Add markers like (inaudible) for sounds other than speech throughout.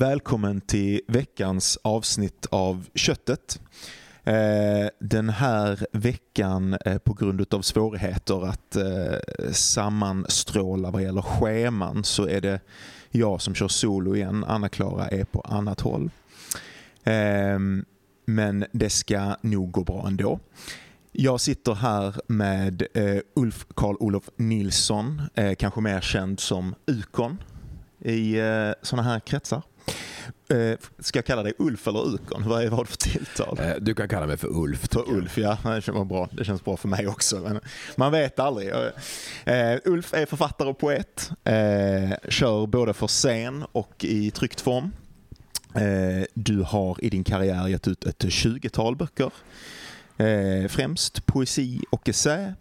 Välkommen till veckans avsnitt av Köttet. Eh, den här veckan eh, på grund av svårigheter att eh, sammanstråla vad gäller scheman så är det jag som kör solo igen. Anna-Klara är på annat håll. Ehm, men det ska nog gå bra ändå. Jag sitter här med Ulf Karl-Olof Nilsson, kanske mer känd som Ukon i sådana här kretsar. Eh, ska jag kalla dig Ulf eller Ukon? Vad är vad för tilltal? Eh, du kan kalla mig för Ulf. För Ulf, ja. Det känns bra. Det känns bra för mig också. Men man vet aldrig. Eh, Ulf är författare och poet. Kör både för scen och i tryckt form. Du har i din karriär gett ut ett 20-tal böcker. Främst poesi och essä.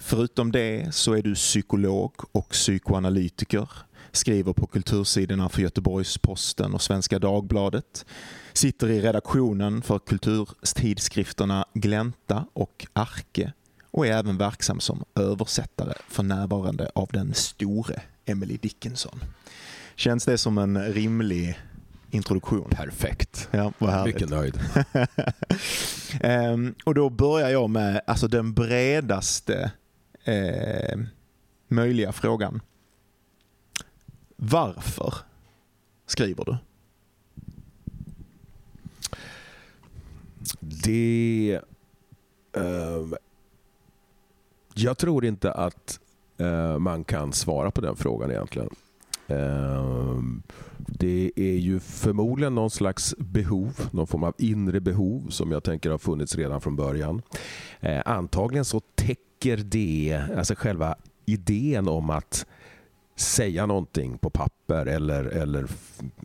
förutom det så är du psykolog och psykoanalytiker skriver på kultursidorna för Göteborgs-Posten och Svenska Dagbladet, sitter i redaktionen för kulturtidskrifterna Glänta och Arke och är även verksam som översättare för närvarande av den store Emily Dickinson. Känns det som en rimlig introduktion? Perfekt. Ja, vad härligt. Mycket nöjd. um, (laughs) och då börjar jag med alltså, den bredaste eh, möjliga frågan. Varför skriver du? Det... Uh, jag tror inte att uh, man kan svara på den frågan egentligen. Ehm, det är ju förmodligen någon slags behov, någon form av inre behov som jag tänker har funnits redan från början. Eh, antagligen så täcker det, alltså själva idén om att säga någonting på papper eller, eller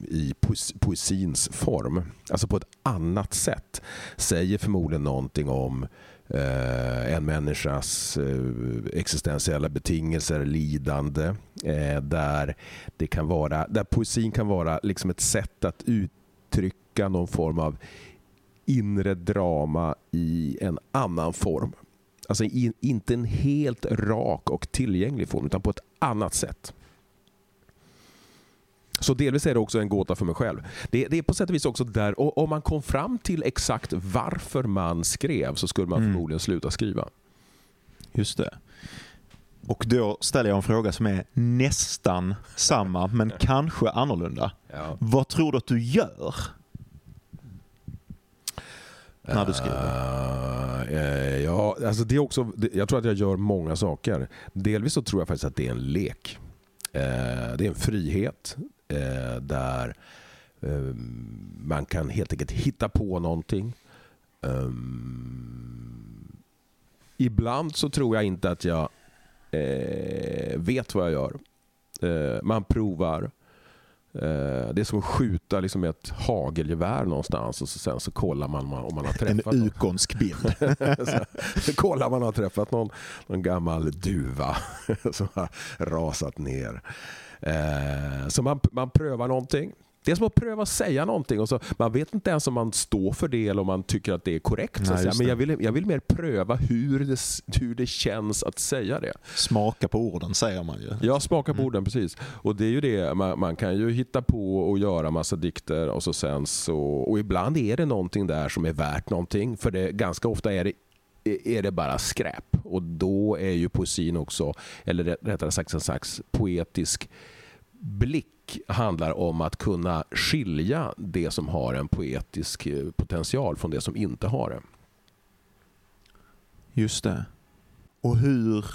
i poesins form. Alltså på ett annat sätt. Säger förmodligen någonting om eh, en människas eh, existentiella betingelser, lidande. Eh, där, det kan vara, där poesin kan vara liksom ett sätt att uttrycka någon form av inre drama i en annan form. Alltså in, inte en helt rak och tillgänglig form utan på ett annat sätt. Så delvis är det också en gåta för mig själv. Det, det är på sätt och vis också där, och om man kom fram till exakt varför man skrev så skulle man mm. förmodligen sluta skriva. Just det. Och då ställer jag en fråga som är nästan samma men kanske annorlunda. Ja. Vad tror du att du gör? När du skriver? Uh, ja, alltså det är också, jag tror att jag gör många saker. Delvis så tror jag faktiskt att det är en lek. Uh, det är en frihet eh, där eh, man kan helt enkelt hitta på någonting. Um, ibland så tror jag inte att jag eh, vet vad jag gör. Eh, man provar. Eh, det är som att skjuta liksom ett hagelgevär någonstans och så sen så kollar man om man har träffat En ukonsk bild. (laughs) så, så kollar man om man har träffat någon, någon gammal duva (laughs) som har rasat ner. Eh, så man, man prövar någonting. Det är som att pröva att säga någonting. Och så, man vet inte ens om man står för det eller om man tycker att det är korrekt. Nej, Men jag vill, jag vill mer pröva hur det, hur det känns att säga det. Smaka på orden säger man ju. Ja, smaka på mm. orden precis. Och det är ju det, man, man, kan ju hitta på och göra massa dikter och så sen så, och ibland är det någonting där som är värt någonting. För det, ganska ofta är det är det bara skräp. Och då är ju poesin också, eller rättare sagt en slags poetisk blick handlar om att kunna skilja det som har en poetisk eh, potential från det som inte har det. Just det. Och hur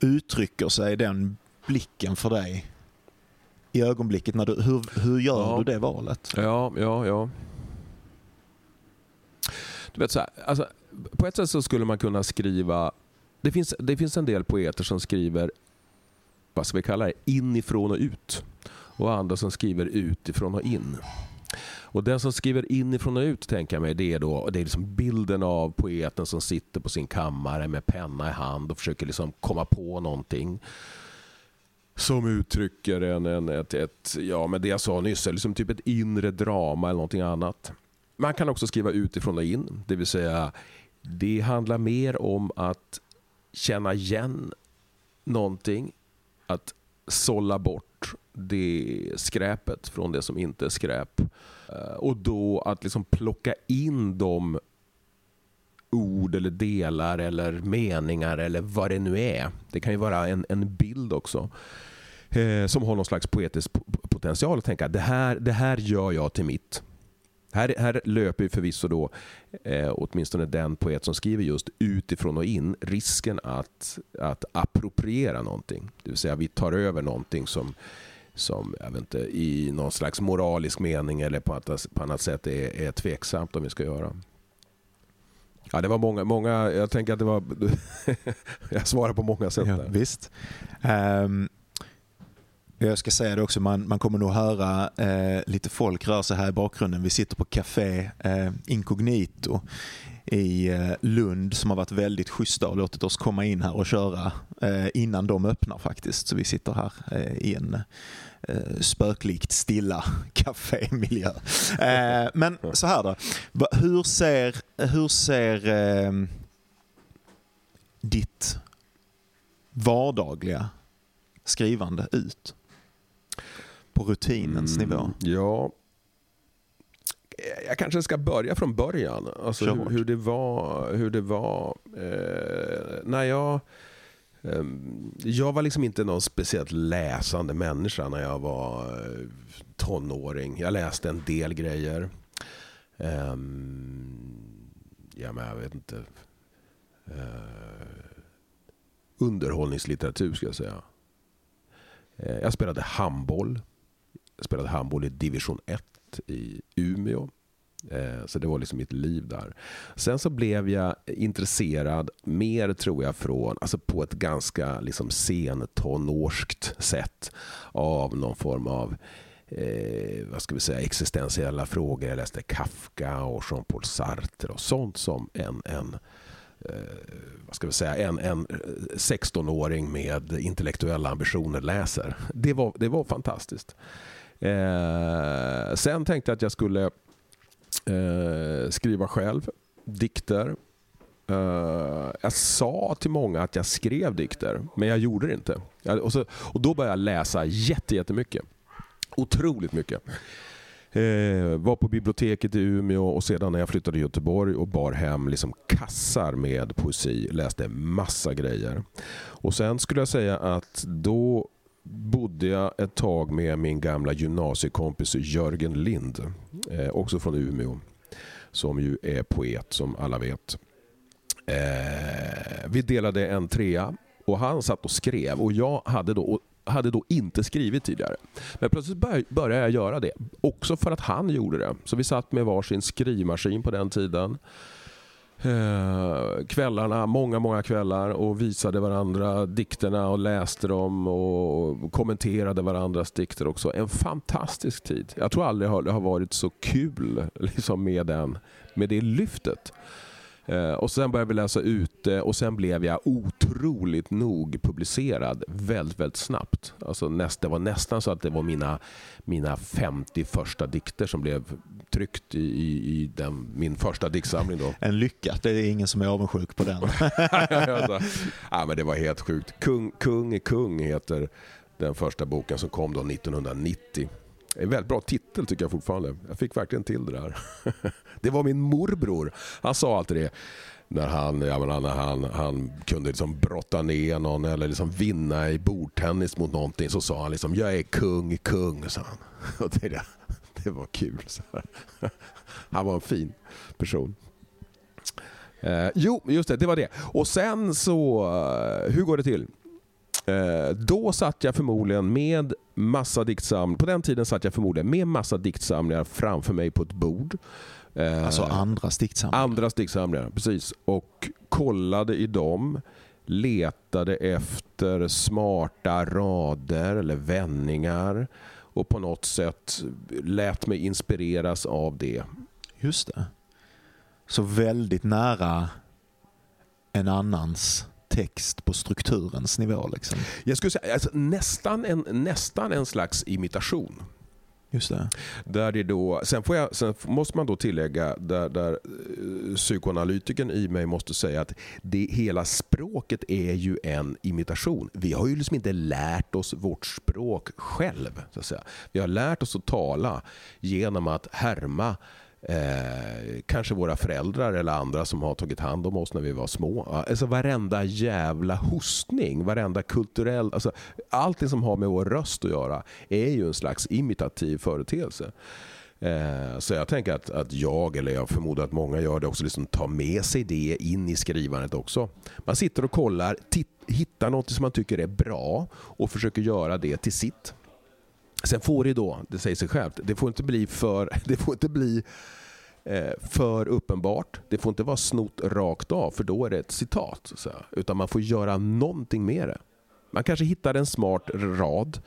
uttrycker sig den blicken för dig i ögonblicket? När du, hur, hur gör ja. du det valet? Ja, ja, ja. Du vet så här, alltså, på ett sätt så skulle man kunna skriva... Det finns, det finns en del poeter som skriver, vad ska vi kalla det, inifrån och ut. Och andra som skriver utifrån och in. Och Den som skriver inifrån och ut tänker jag mig, det är, då, det är liksom bilden av poeten som sitter på sin kammare med penna i hand och försöker liksom komma på någonting som uttrycker en, en, ett, ett, ja, men det jag sa nyss, liksom typ ett inre drama eller någonting annat. Man kan också skriva utifrån och in, det vill säga det handlar mer om att känna igen någonting, att sålla bort det skräpet från det som inte är skräp. Eh, och då att liksom plocka in de ord eller delar eller meningar eller vad det nu är. Det kan ju vara en, en bild också. Eh, som har någon slags poetisk potential att tänka det här, det här gör jag till mitt. Här, här löper ju förvisso då, eh, åtminstone den poet som skriver just utifrån och in, risken att, att appropriera någonting. Det vill säga vi tar över någonting som, som jag vet inte, i någon slags moralisk mening eller på, att, på annat sätt är, är tveksamt om vi ska göra. Ja, det var många, många jag tänker att det var... (laughs) jag svarar på många sätt. Ja, visst. Um, jag ska säga det också, man, man kommer nog höra eh, lite folk röra sig här i bakgrunden. Vi sitter på Café eh, Incognito i eh, Lund som har varit väldigt schyssta och låtit oss komma in här och köra eh, innan de öppnar faktiskt. Så vi sitter här eh, i en eh, spöklikt stilla (laughs) kafémiljö. men så här då, hur ser, hur ser ditt vardagliga skrivande ut? På rutinens mm, nivå? Ja, jag kanske ska börja från början. Alltså hur, hur, det var, hur det var eh, när jag... Eh, jag var liksom inte någon speciellt läsande människa när jag var eh, tonåring. Jag läste en del grejer. Eh, ja, men jag vet inte. Eh, underhållningslitteratur ska jag säga. Eh, jag spelade handboll. Jag spelade handboll i division 1 i Umeå. Eh, så det var liksom mitt liv där. Sen så blev jag intresserad mer tror jag från, alltså på ett ganska liksom sentonårskt sätt av någon form av eh, vad ska vi säga, existentiella frågor. Jag läste Kafka och Jean-Paul Sartre och sånt som en, en eh, vad ska vi säga, en, en 16-åring med intellektuella ambitioner läser. Det var, det var fantastiskt. Eh, sen tänkte jag att jag skulle eh, skriva själv dikter. Uh, jag sa till många att jag skrev dikter, men jag gjorde det inte. Jag, och, så, och Då började jag läsa jättemycket. Otroligt mycket. Uh, var på biblioteket i Umeå och sedan när jag flyttade till Göteborg och bar hem liksom kassar med poesi. Läste massa grejer. Och Sen skulle jag säga att då bodde jag ett tag med min gamla gymnasiekompis Jörgen Lind, eh, också från Umeå, som ju är poet som alla vet. Eh, vi delade en trea och han satt och skrev och jag hade då, hade då inte skrivit tidigare. Men plötsligt började jag göra det, också för att han gjorde det. Så vi satt med varsin skrivmaskin på den tiden eh, kvällarna, många, många kvällar och visade varandra dikterna och läste dem och kommenterade varandras dikter också. En fantastisk tid. Jag tror aldrig det har varit så kul (laughs) liksom med, den, med det lyftet. Eh, och Sen började vi läsa ute och sen blev jag otroligt nog publicerad väldigt, väldigt snabbt. Alltså näst, det var nästan så att det var mina, mina 50 första dikter som blev tryckt i, i, i den, min första diktsamling. Då. En lycka, det är ingen som är avundsjuk på den. (laughs) alltså, ja, men det var helt sjukt. Kung, kung är kung heter den första boken som kom då 1990. En väldigt bra titel tycker jag fortfarande. Jag fick verkligen till det där. (laughs) Det var min morbror. Han sa alltid det när han, jag menar, när han, han kunde liksom brotta ner någon eller liksom vinna i bordtennis mot någonting så sa han liksom jag är kung, kung. Sa han. (laughs) Och det, det var kul. Så här. (laughs) Han var en fin person. Eh, jo, just det, det var det. Och sen så, eh, hur går det till? Eh, då satt jag förmodligen med massa diktsamlingar, på den tiden satt jag förmodligen med massa diktsamlingar framför mig på ett bord. Eh, alltså andra diktsamlingar? Andra diktsamlingar, precis. Och kollade i dem, letade efter smarta rader eller vändningar och på något sätt lät mig inspireras av det. Just det. Så väldigt nära en annans text på strukturens nivå? Liksom. Jag skulle säga alltså, nästan, en, nästan en slags imitation. Just det. Där det då, sen, får jag, sen måste man då tillägga, där, där psykoanalytiken psykoanalytikern i mig måste säga att det, hela språket är ju en imitation. Vi har ju liksom inte lärt oss vårt språk själv. Så att säga. Vi har lärt oss att tala genom att härma Eh, kanske våra föräldrar eller andra som har tagit hand om oss när vi var små. Alltså varenda jävla hostning, varenda kulturell... Alltså, allting som har med vår röst att göra är ju en slags imitativ företeelse. Eh, så jag tänker att, att jag, eller jag förmodar att många gör det också, liksom tar med sig det in i skrivandet också. Man sitter och kollar, hittar något som man tycker är bra och försöker göra det till sitt. Sen får det då, det säger sig självt, det får inte bli för, (laughs) det får inte bli eh, för uppenbart. Det får inte vara snott rakt av för då är det ett citat. Så, utan man får göra någonting med det. Man kanske hittar en smart rad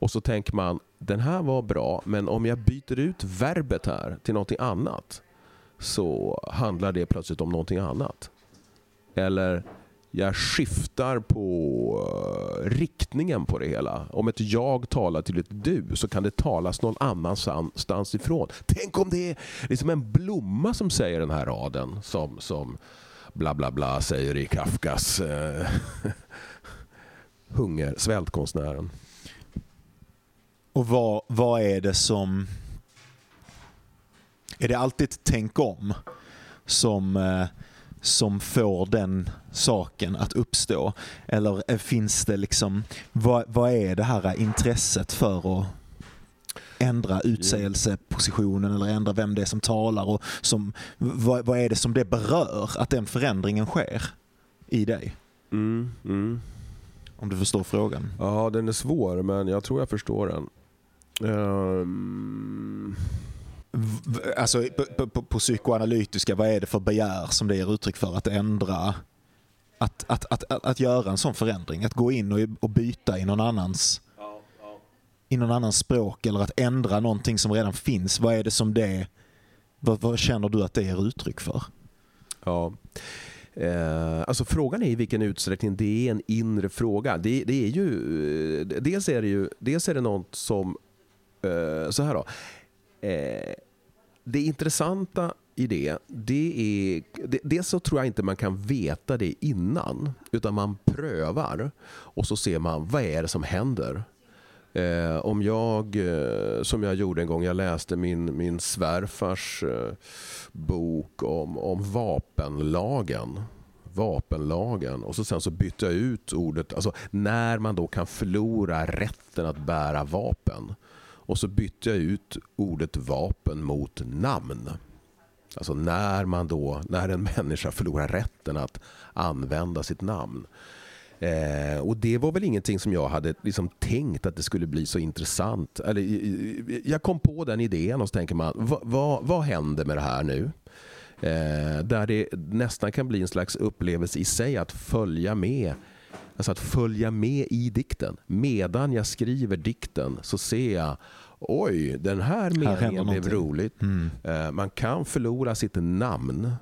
och så tänker man den här var bra men om jag byter ut verbet här till någonting annat så handlar det plötsligt om någonting annat. Eller jag skiftar på eh, riktningen på det hela. Om ett jag talar till ett du så kan det talas någon annanstans ifrån. Tänk om det är liksom en blomma som säger den här raden som, som bla bla bla säger i Kafkas eh, (laughs) hunger, svältkonstnären. Och vad, vad är det som... Är det alltid ett tänk om som... Eh, som får den saken att uppstå? Eller finns det liksom, vad, vad är det här intresset för att ändra utsägelsepositionen eller ändra vem det är som talar och som, vad, vad är det som det berör att den förändringen sker i dig? Mm, mm. Om du förstår frågan. Ja, den är svår men jag tror jag förstår den. Um alltså, på, på, på, psykoanalytiska, vad är det för begär som det ger uttryck för att ändra, att, att, att, att, att göra en sån förändring? Att gå in och, och byta i någon annans i någon annans språk eller att ändra någonting som redan finns. Vad är det som det, vad, vad känner du att det ger uttryck för? Ja. Eh, alltså frågan är i vilken utsträckning det är en inre fråga. Det, det är ju, eh, dels är det ju dels är det något som, eh, så här då. Eh, det intressanta i det, det är... Det, dels så tror jag inte man kan veta det innan. Utan man prövar och så ser man vad är det som händer. Eh, om jag, eh, som jag gjorde en gång, jag läste min, min svärfars eh, bok om, om vapenlagen vapenlagen och så sen så bytte jag ut ordet, alltså när man då kan förlora rätten att bära vapen. Och så bytte jag ut ordet vapen mot namn. Alltså när, man då, när en (laughs) människa förlorar rätten att använda sitt namn. Eh, och det var väl ingenting som jag hade liksom tänkt att det skulle bli så intressant. Eller, jag kom på den idén och så tänker man, vad, vad, vad händer med det här nu? Eh, där det nästan kan bli en slags upplevelse i sig att följa med Alltså att följa med i dikten. Medan jag skriver dikten så ser jag Oj, den här meningen blev roligt. Mm. Eh, man kan förlora sitt namn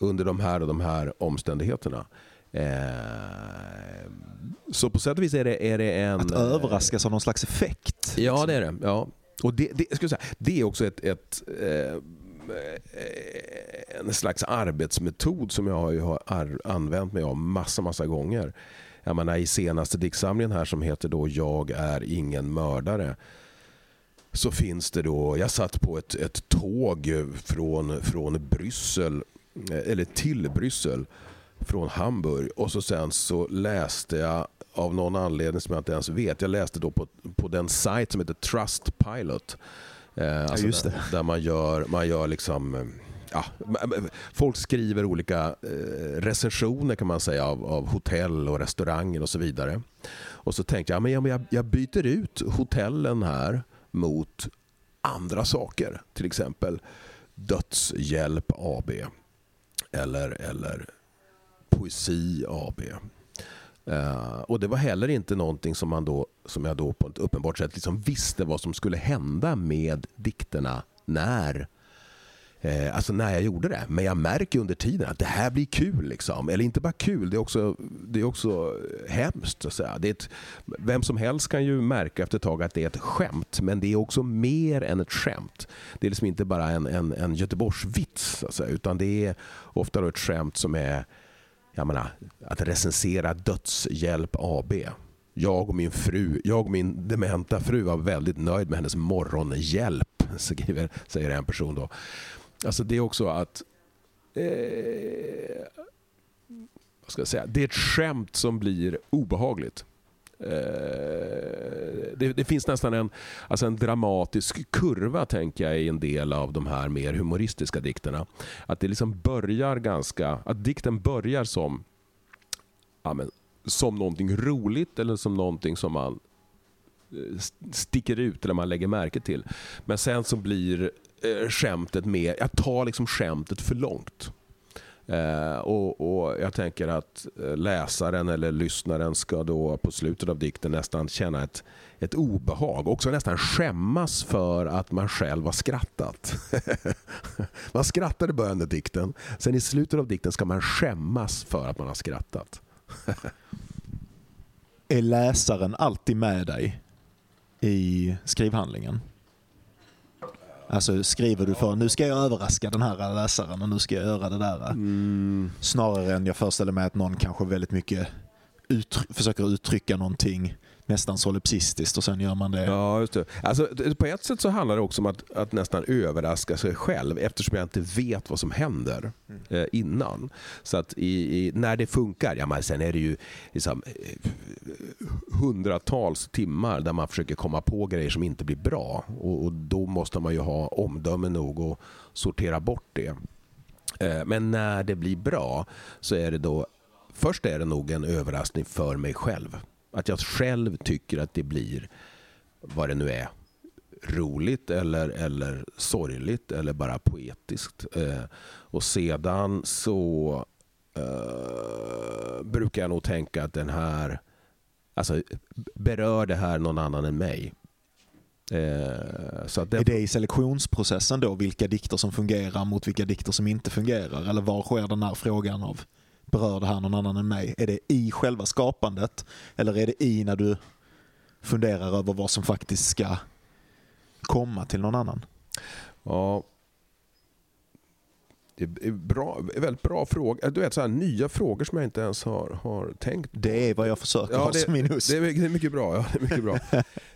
under de här och de här omständigheterna. Eh, så på sätt och vis är det, är det en... Att överraskas av någon slags effekt. Ja, det är det. Ja. Och det, det, ska säga, det är också ett, ett eh, en slags arbetsmetod som jag har använt mig av massa, massa gånger jag menar, i senaste diktsamlingen här som heter då Jag är ingen mördare så finns det då, jag satt på ett, ett tåg från, från Bryssel, eller till Bryssel från Hamburg och så sen så läste jag av någon anledning som jag inte ens vet. Jag läste då på, på den sajt som heter Trustpilot. Eh, alltså ja, där, där, man gör, man gör liksom ja, folk skriver olika eh, recensioner kan man säga av, av hotell och restauranger och så vidare. Och så tänkte jag, men jag, jag byter ut hotellen här mot andra saker. Till exempel Dödshjälp AB eller, eller Poesi AB. Uh, eh, och Det var heller inte någonting som, man då, som jag då på ett uppenbart sätt liksom visste vad som skulle hända med dikterna när Eh, alltså när jag gjorde det. Men jag märker under tiden att det här blir kul. Liksom. Eller inte bara kul, det är också, det är också hemskt. Så att säga. Det är ett, vem som helst kan ju märka efter ett tag att det är ett skämt. Men det är också mer än ett skämt. Det är liksom inte bara en, en, en Göteborgsvits. Så att säga, utan det är ofta då ett skämt som är jag menar, att recensera Dödshjälp AB. Jag och min fru, jag och min dementa fru var väldigt nöjd med hennes morgonhjälp, (laughs) skriver, säger en person då. Alltså det är också att eh, vad ska jag säga? Det är ett skämt som blir obehagligt. Eh, det, det, finns nästan en, alltså en dramatisk kurva tänker jag i en del av de här mer humoristiska dikterna. Att det liksom börjar ganska, att dikten börjar som, ja, men, som någonting roligt eller som någonting som man eh, sticker ut eller man lägger märke till. Men sen så blir eh, skämtet med, jag tar liksom skämtet för långt. Eh, och, och, Jag tänker att eh, läsaren eller lyssnaren ska då på slutet av dikten nästan känna ett, ett obehag. Också nästan skämmas för att man själv har skrattat. (laughs) man skrattar i början av dikten. Sen i slutet av dikten ska man skämmas för att man har skrattat. (laughs) är läsaren alltid med dig i skrivhandlingen? Alltså skriver du för nu ska jag överraska den här läsaren och nu ska jag göra det där. Mm. Snarare än jag föreställer mig att någon kanske väldigt mycket uttry försöker uttrycka någonting nästan solipsistiskt och sen gör man det. Ja, just det. Alltså, på ett sätt så handlar det också om att, att nästan överraska sig själv eftersom jag inte vet vad som händer mm. eh, innan. Så att i, i, när det funkar, ja, men sen är det ju liksom, eh, hundratals timmar där man försöker komma på grejer som inte blir bra. Och, och då måste man ju ha omdöme nog och sortera bort det. Eh, men när det blir bra så är det då Först är det nog en överraskning för mig själv. Att jag själv tycker att det blir, vad det nu är, roligt eller, eller sorgligt eller bara poetiskt. Eh, och sedan så eh, brukar jag nog tänka att den här, alltså berör det här någon annan än mig? Eh, så att det... Är det i selektionsprocessen då, vilka dikter som fungerar mot vilka dikter som inte fungerar? Eller var sker den här frågan av berör det här någon annan än mig? Är det i själva skapandet eller är det i när du funderar över vad som faktiskt ska komma till någon annan? Ja, det är bra, väldigt bra fråga. Du vet, så här, nya frågor som jag inte ens har, har tänkt. Det är vad jag försöker ja, ha som min. Det är, det är mycket bra. Ja, det är mycket bra.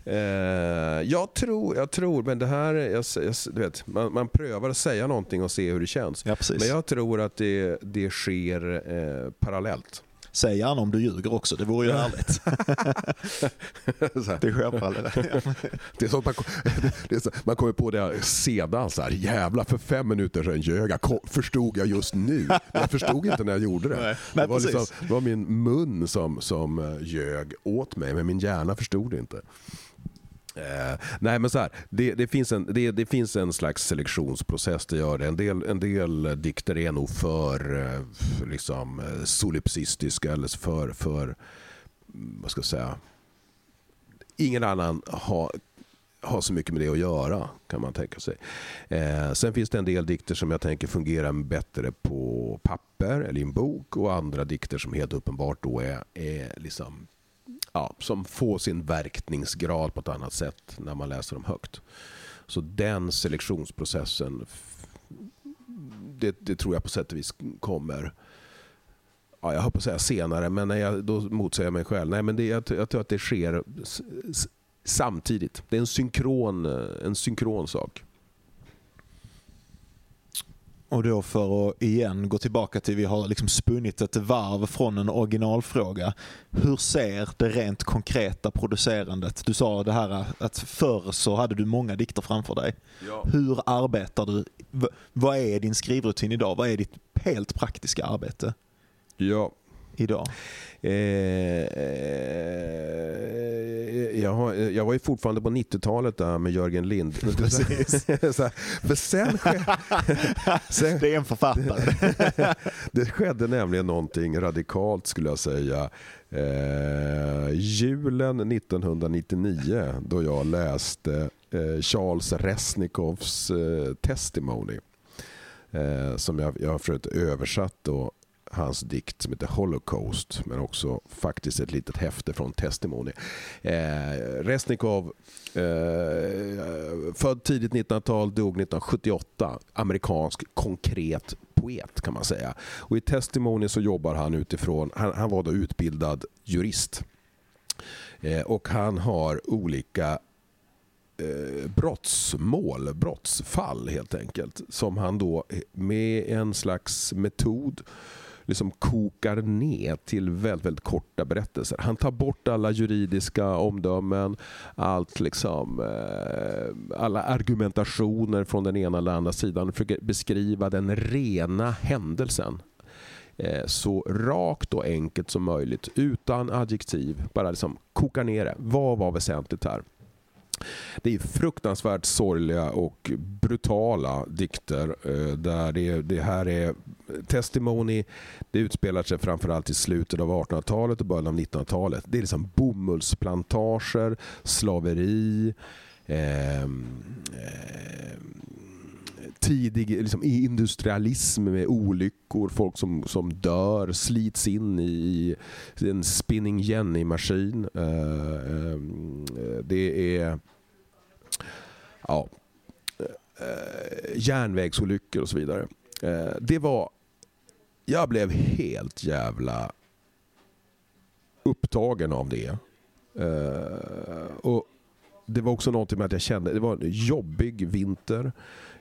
(laughs) eh, jag, tror, jag tror, men det här, jag, jag, du vet, man, man prövar att säga någonting och se hur det känns. Ja, men jag tror att det, det sker eh, parallellt. Säg gärna om du ljuger också, det vore ju härligt. (laughs) det är självfallet. (laughs) det är så man, (laughs) det är så, man kommer på det sedan, så här, jävlar för fem minuter sedan ljög jag, förstod jag just nu. Jag förstod inte när jag gjorde det. Nej, det, var liksom, det var min mun som, som eh, ljög åt mig, men min hjärna förstod det inte. Eh, nej men så här, det, det, finns en, det, det, finns en slags selektionsprocess det gör det. En del, en del dikter är nog för eh, liksom, eh, solipsistiska eller för, för mm, vad ska jag säga, ingen annan har, har så mycket med det att göra kan man tänka sig. Eh, sen finns det en del dikter som jag tänker fungerar bättre på papper eller i en bok och andra dikter som helt uppenbart då är, är liksom ja, som får sin verkningsgrad på ett annat sätt när man läser dem högt. Så den selektionsprocessen, det, det tror jag på sätt och vis kommer ja, jag hoppas säga senare, men när jag, då motsäger jag mig själv. Nej, men det, jag, jag tror att det sker samtidigt. Det är en synkron, en synkron sak. Och då för att igen gå tillbaka till, vi har liksom spunnit ett varv från en originalfråga. Hur ser det rent konkreta producerandet? Du sa det här att förr så hade du många dikter framför dig. Ja. Hur arbetar du? Vad är din skrivrutin idag? Vad är ditt helt praktiska arbete? Ja. Idag? Eh, jag, har, jag var ju fortfarande på 90-talet där med Jörgen Lind. (laughs) för (laughs) sen, (laughs) sen, det är en författare. det skedde nämligen någonting radikalt skulle jag säga. Eh, julen 1999 då jag läste eh, Charles Resnikovs eh, Testimony. Eh, som jag, jag har försökt översatt då, hans dikt som heter Holocaust men också faktiskt ett litet häfte från Testimony. Eh, Resnikov, eh, född tidigt 1900-tal, dog 1978. Amerikansk konkret poet kan man säga. Och I Testimony så jobbar han utifrån, han, han var då utbildad jurist. Eh, och han har olika eh, brottsmål, brottsfall helt enkelt. Som han då med en slags metod liksom kokar ner till väldigt, väldigt korta berättelser. Han tar bort alla juridiska omdömen, allt liksom, eh, alla argumentationer från den ena eller andra sidan. Han försöker beskriva den rena händelsen eh, så rakt och enkelt som möjligt utan adjektiv. Bara liksom koka ner det. Vad var väsentligt här? Det är fruktansvärt sorgliga och brutala dikter. Eh, där det, det här är Testimony, det utspelar sig framförallt i slutet av 1800-talet och början av 1900-talet. Det är liksom bomullsplantager, slaveri, eh, eh, tidig liksom, industrialism med olyckor, folk som, som dör, slits in i en spinning Jenny-maskin. Eh, eh, det är ja, eh, järnvägsolyckor och så vidare. Eh, det var... Jag blev helt jävla upptagen av det. Eh, och Det var också någonting med att jag kände, det var en jobbig vinter.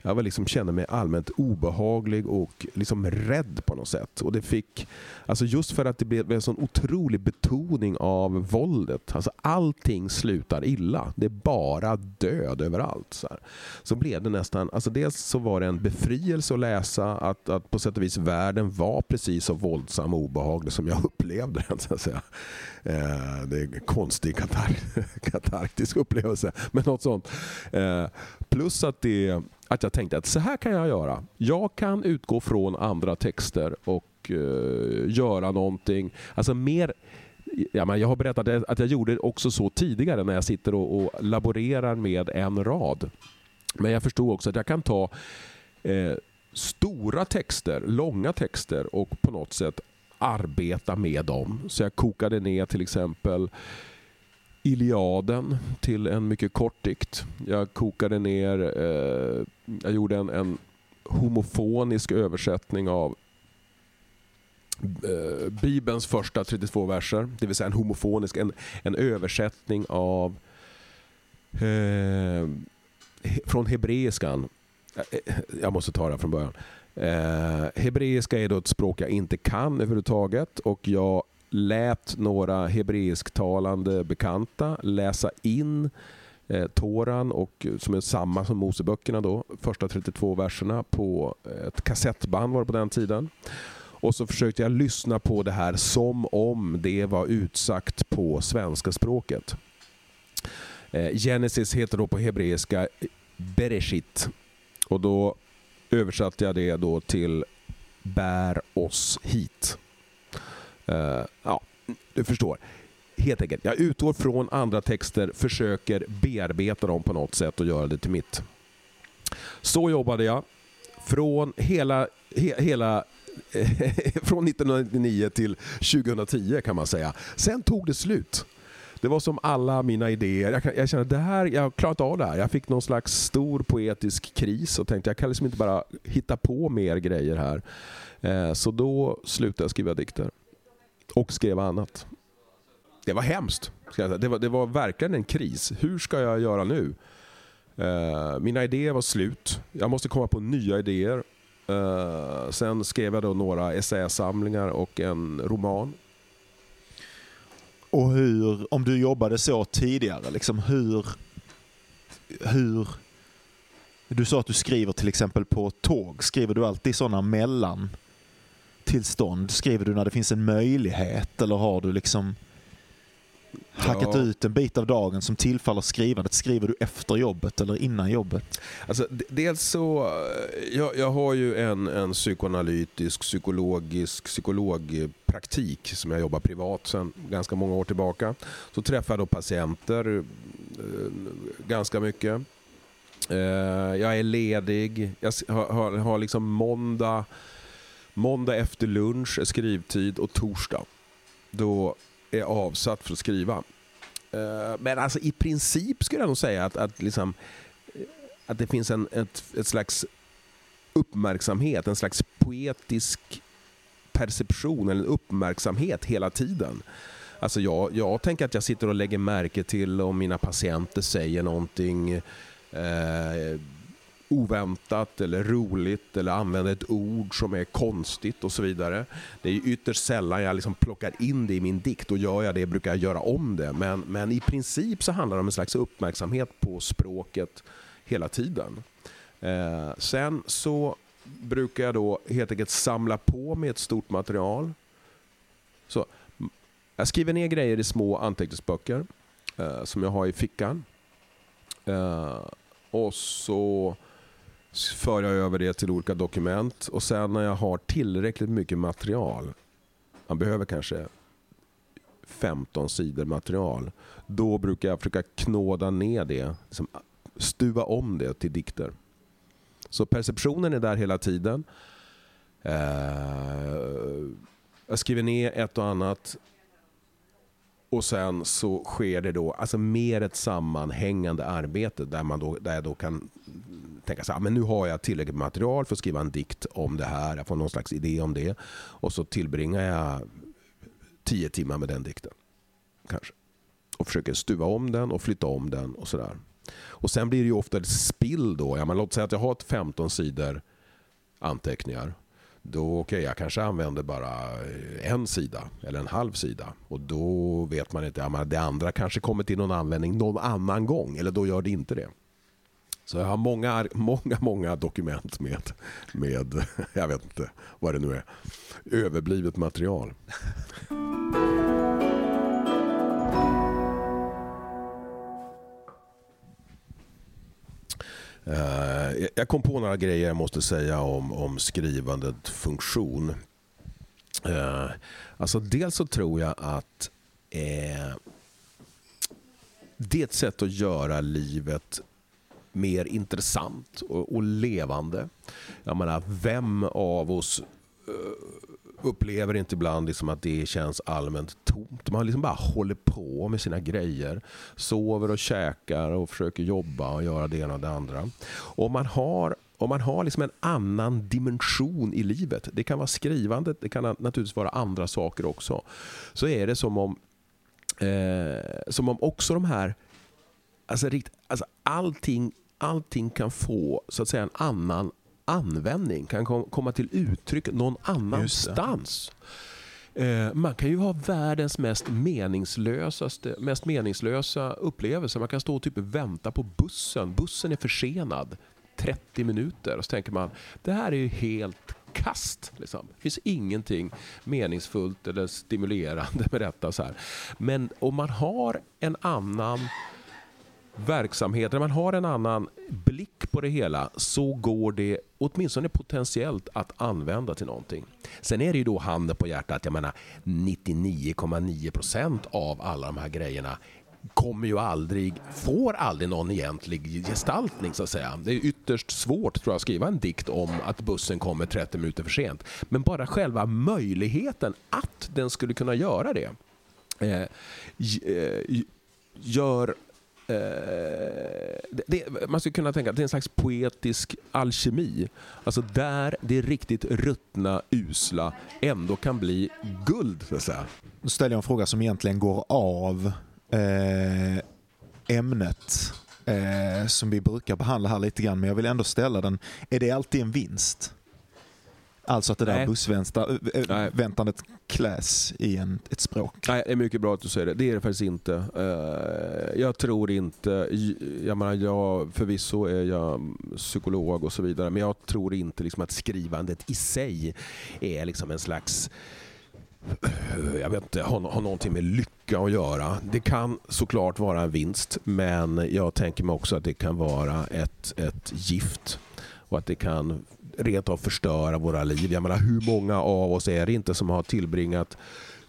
Jag var liksom, kände mig allmänt obehaglig och liksom rädd på något sätt. Och det fick, alltså just för att det blev en sån otrolig betoning av våldet. Alltså allting slutar illa. Det är bara död överallt. Så, här. så blev det nästan, alltså dels så var det en befrielse att läsa att, att på sätt och vis världen var precis så våldsam och obehaglig som jag (laughs) upplevde den. Så att säga. Eh, det är en konstig katar (laughs) katarktisk upplevelse. Men något sånt. Eh, plus att det att jag tänkte att så här kan jag göra. Jag kan utgå från andra texter och uh, göra någonting. Alltså mer Ja, men jag har berättat att jag gjorde också så tidigare när jag sitter och, och laborerar med en rad. Men jag förstod också att jag kan ta eh, stora texter, långa texter och på något sätt arbeta med dem. Så jag kokade ner till exempel Iliaden till en mycket kort dikt. Jag kokade ner, eh, jag gjorde en, en homofonisk översättning av eh, Bibelns första 32 verser. Det vill säga en homofonisk, en, en översättning av eh, från hebreiskan. Eh, eh, jag måste ta det från början. Eh, hebreiska är då ett språk jag inte kan överhuvudtaget och jag lät några hebreisktalande bekanta läsa in eh, Toran, och, eh, som är samma som Moseböckerna, då, första 32 verserna på eh, ett kassettband var det på den tiden. Och så försökte jag lyssna på det här som om det var utsagt på svenska språket. Eh, Genesis heter då på hebreiska eh, Bereshit. Och då översatte jag det då till Bär oss hit. Uh, ja, du förstår. Helt enkelt, jag utgår från andra texter, försöker bearbeta dem på något sätt och göra det till mitt. Så jobbade jag. Från hela, he, hela (laughs) från 1999 till 2010 kan man säga. Sen tog det slut. Det var som alla mina idéer. Jag, jag kände att det här, jag har klarat av det här. Jag fick någon slags stor poetisk kris och tänkte jag kan liksom inte bara hitta på mer grejer här. Eh, så då slutade jag skriva dikter och skrev annat. Det var hemskt. Det var, det var verkligen en kris. Hur ska jag göra nu? Uh, mina idéer var slut. Jag måste komma på nya idéer. Uh, sen skrev jag då några essäsamlingar och en roman. Och hur, om du jobbade så tidigare, liksom hur, hur du sa att du skriver till exempel på tåg. Skriver du alltid sådana mellan tillstånd? Skriver du när det finns en möjlighet eller har du liksom hackat ja. ut en bit av dagen som tillfaller skrivandet? Skriver du efter jobbet eller innan jobbet? Alltså, dels så, jag, jag har ju en, en psykoanalytisk, psykologisk, psykologpraktik som jag jobbar privat sedan ganska många år tillbaka. Så träffar jag då patienter eh, ganska mycket. Eh, jag är ledig. Jag har, har, har liksom måndag, måndag efter lunch är skrivtid och torsdag. Då är jag avsatt för att skriva. Eh, men alltså i princip skulle jag nog säga att, att, liksom, eh, att det finns en, ett, ett slags uppmärksamhet, en slags poetisk perception eller uppmärksamhet hela tiden. Alltså jag, jag tänker att jag sitter och lägger märke till om mina patienter säger någonting eh, oväntat eller roligt eller använder ett ord som är konstigt och så vidare. Det är ytterst sällan jag liksom plockar in det i min dikt och gör jag det brukar jag göra om det. Men, men i princip så handlar det om en slags uppmärksamhet på språket hela tiden. Eh, sen så brukar jag då helt enkelt samla på mig ett stort material. Så, jag skriver ner grejer i små anteckningsböcker eh, som jag har i fickan. Eh, och så för jag över det till olika dokument. Och sen när jag har tillräckligt mycket material, man behöver kanske 15 sidor material, då brukar jag försöka knåda ner det, liksom stuva om det till dikter. Så perceptionen är där hela tiden. Eh, jag skriver ner ett och annat och sen så sker det då alltså mer ett sammanhängande arbete där, man då, där jag då kan tänka så här, ah, men nu har jag tillräckligt material för att skriva en dikt om det här. Jag får någon slags idé om det. Och så tillbringar jag tio timmar med den dikten. Kanske. Och försöker stuva om den och flytta om den och sådär. Och sen blir det ju ofta ett spill då. Ja, men låt säga att jag har 15 sidor anteckningar. Då okay, jag kanske använder bara en sida eller en halv sida. Och då vet man inte, ja, men det andra kanske kommer till någon användning någon annan gång. Eller då gör det inte det. Så jag har många, många, många dokument med, med, (laughs) jag vet inte vad det nu är, överblivet material. Uh, jag kom på några grejer jag måste säga om, om skrivandet funktion. Uh, alltså dels så tror jag att uh, det är ett sätt att göra livet mer intressant och, och levande. Jag menar, vem av oss eh, upplever inte ibland liksom att det känns allmänt tomt. Man liksom bara håller på med sina grejer. Sover och käkar och försöker jobba och göra det ena och det andra. Och man har om man har liksom en annan dimension i livet, det kan vara skrivandet, det kan naturligtvis vara andra saker också, så är det som om, eh, som om också de här, alltså, rikt, alltså allting, allting kan få så att säga en annan användning, kan komma till uttryck någon annanstans. Eh, man kan ju ha världens mest meningslösaste, mest meningslösa upplevelse. Man kan stå och typ vänta på bussen. Bussen är försenad 30 minuter. Och så tänker man, det här är ju helt kast. Liksom. Det finns ingenting meningsfullt eller stimulerande med detta. Så här. Men om man har en annan verksamhet, när man har en annan blick på det hela så går det åtminstone potentiellt att använda till någonting. Sen är det ju då handen på hjärtat, jag menar 99,9% av alla de här grejerna kommer ju aldrig, får aldrig någon egentlig gestaltning så att säga. Det är ytterst svårt tror jag att skriva en dikt om att bussen kommer 30 minuter för sent. Men bara själva möjligheten att den skulle kunna göra det eh, eh gör Eh, det, man skulle kunna tänka att det är en slags poetisk alkemi. Alltså där det riktigt ruttna, usla ändå kan bli guld. Så att säga. Nu ställer jag en fråga som egentligen går av eh, ämnet eh, som vi brukar behandla här lite grann, men jag vill ändå ställa den. Är det alltid en vinst? Alltså att det där bussväntandet kläs i en, ett språk. Nej, det är mycket bra att du säger det. Det är det faktiskt inte. Uh, jag tror inte, jag menar, jag, förvisso är jag psykolog och så vidare, men jag tror inte liksom att skrivandet i sig är liksom en slags eh, jag vet inte, har, har någonting med lycka att göra. Det kan såklart vara en vinst, men jag tänker mig också att det kan vara ett, ett gift och att det kan rent av förstöra våra liv. Jag menar, hur många av oss är det inte som har tillbringat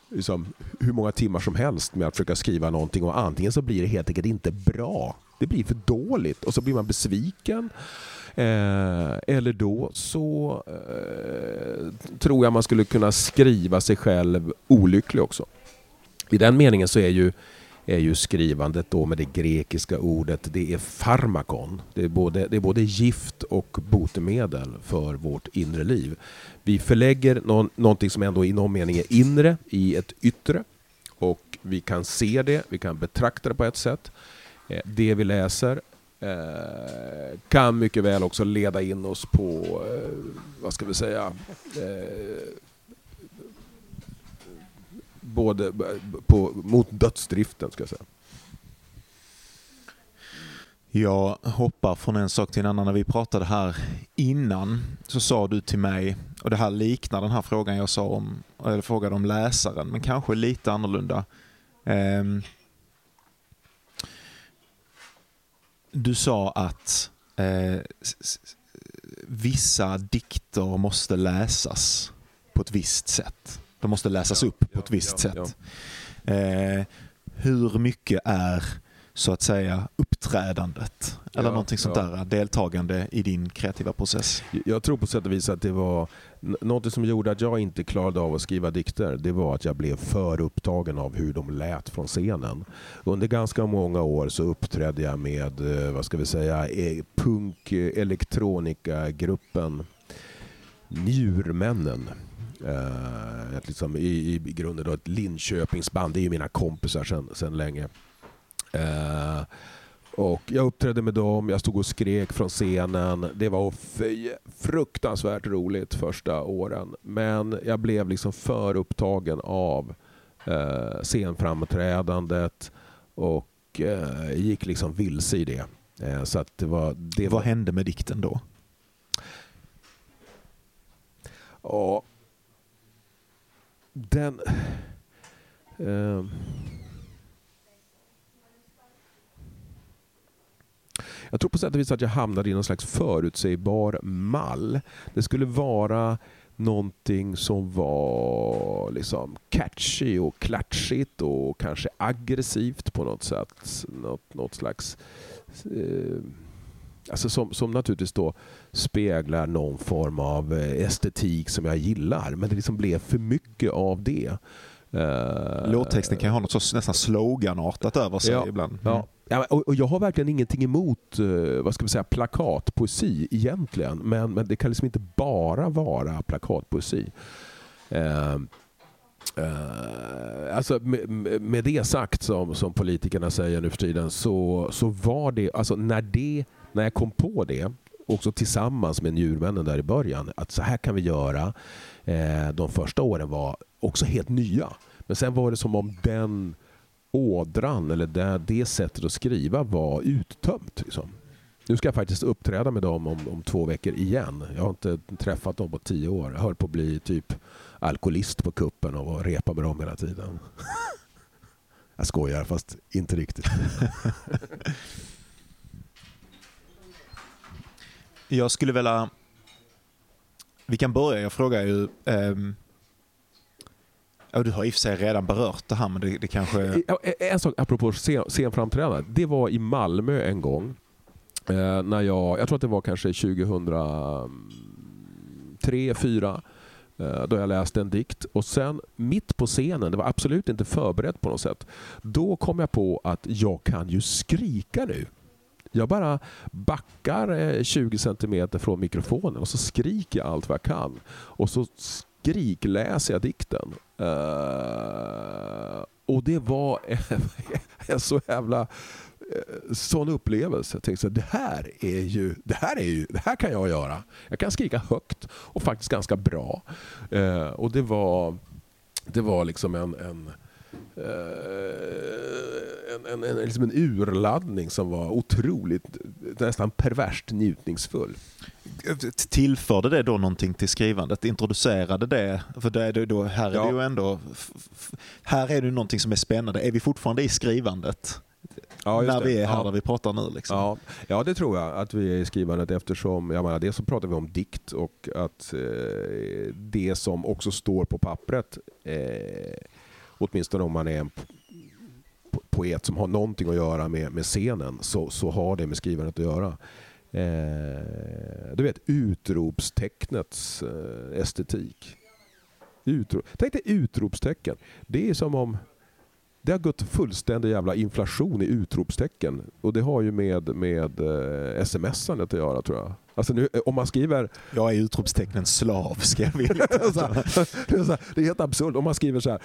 liksom, hur många timmar som helst med att försöka skriva någonting och antingen så blir det helt enkelt inte bra. det blir för dåligt och så blir man besviken. Eh, eller då så eh, tror jag man skulle kunna skriva sig själv olycklig också. I den meningen så är ju, är ju skrivandet då med det grekiska ordet, det är farmakon. Det är både, det är både gift och botemedel för vårt inre liv. Vi förlägger någon, någonting som ändå i någon mening är inre i ett yttre. Och vi kan se det, vi kan betrakta det på ett sätt. Eh, det vi läser eh, kan mycket väl också leda in oss på, eh, vad ska vi säga, både på, mot dödsdriften ska jag säga. Jag hoppar från en sak till en annan. När vi pratade här innan så sa du till mig, och det här liknar den här frågan jag sa om, eller frågade om läsaren, men kanske lite annorlunda. Ehm, du sa att eh, vissa dikter måste läsas på ett visst sätt. De måste läsas ja, upp på ja, ett visst ja, sätt. Eh, hur mycket är så att säga uppträdandet eller ja, någonting sånt där deltagande i din kreativa process? Jag tror på sätt och vis att det var något som gjorde att jag inte klarade av att skriva dikter. Det var att jag blev för upptagen av hur de lät från scenen. Under ganska många år så uppträdde jag med, eh, vad ska vi säga, e, punk elektronika gruppen Njurmännen. Uh, liksom i, i grunden då ett Linköpingsband. Det är ju mina kompisar sedan, sedan länge. Uh, och jag uppträdde med dem, jag stod och skrek från scenen. Det var fruktansvärt roligt första åren. Men jag blev liksom för upptagen av uh, scenframträdandet och uh, gick liksom vilse i det. Uh, så att det var, det Vad var... hände med dikten då? Ja, den... Eh, jag tror på sätt och vis att jag hamnade i någon slags förutsägbar mall. Det skulle vara någonting som var liksom catchy och klatschigt och kanske aggressivt på något sätt. Något, något slags... Eh, Alltså som, som naturligtvis då speglar någon form av eh, estetik som jag gillar. Men det liksom blev för mycket av det. Uh, Låttexten kan ju ha något så nästan sloganartat över sig ja, ibland. Mm. Ja. Ja, och, jag har verkligen ingenting emot uh, vad ska vi säga, plakatpoesi egentligen. Men, men det kan liksom inte bara vara plakatpoesi. Uh, Uh, alltså med, med, det sagt som, som politikerna säger nu för tiden så, så var det, alltså när det när jag kom på det, också tillsammans med njurmännen där i början, att så här kan vi göra. Eh, de första åren var också helt nya. Men sen var det som om den ådran eller det, det sättet att skriva var uttömt. Liksom. Nu ska jag faktiskt uppträda med dem om, om två veckor igen. Jag har inte träffat dem på tio år. Jag höll på att bli typ alkoholist på kuppen och repa med dem hela tiden. (laughs) jag skojar, fast inte riktigt. (laughs) Jag skulle vilja... Vi kan börja, jag frågar ju... Um... Ja, du har i och för sig redan berört det här, men det, det kanske... E, e, en sak apropå scenframträdande. Det var i Malmö en gång. Eh, när jag, jag tror att det var kanske 2003, 2004. Eh, då jag läste en dikt. Och sen mitt på scenen, det var absolut inte förberett på något sätt. Då kom jag på att jag kan ju skrika nu. Jag bara backar eh, 20 centimeter från mikrofonen och så skriker jag allt vad jag kan. Och så skrikläser jag dikten. Uh, och det var (laughs) en, så jävla eh, sån upplevelse. Jag tänkte så det här är ju, det här är ju, det här kan jag göra. Jag kan skrika högt och faktiskt ganska bra. Uh, och det var, det var liksom en, en en, en, en, liksom en urladdning som var otroligt, nästan perverst njutningsfull. Tillförde det då någonting till skrivandet? Introducerade det? För det, är då, här är ja. det ju ändå, här är det någonting som är spännande. Är vi fortfarande i skrivandet? Ja, när vi är här ja. där vi pratar nu. Liksom. Ja. ja, det tror jag att vi är i skrivandet eftersom, jag menar, dels så pratar vi om dikt och att eh, det som också står på pappret, eh, åtminstone om man är en poet som har någonting att göra med, med scenen så, så har det med skrivandet att göra. Eh, du vet utropstecknets eh, estetik. Utro Tänk dig utropstecken. Det är som om det har gått fullständig jävla inflation i utropstecken. Och det har ju med, med eh, sms-andet att göra tror jag. Alltså nu, om man skriver... Jag är utropstecknen slav, ska jag vilja. (laughs) det är helt absurt. Om man skriver så här,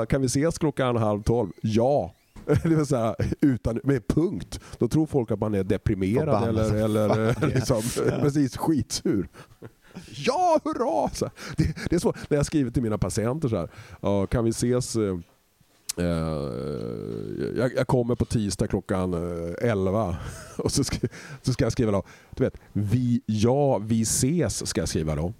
uh, kan vi ses klockan halv tolv? Ja. (laughs) Det vill säga, utan, med punkt. Då tror folk att man är deprimerad eller, eller liksom, (laughs) precis skitsur. Ja, hurra! Så det, det, är så när jag skriver till mina patienter så här, uh, kan vi ses uh, Eh, jag, jag, kommer på tisdag klockan eh, 11 (laughs) och så ska, så ska jag skriva då, du vet, vi, ja, vi ses ska jag skriva då.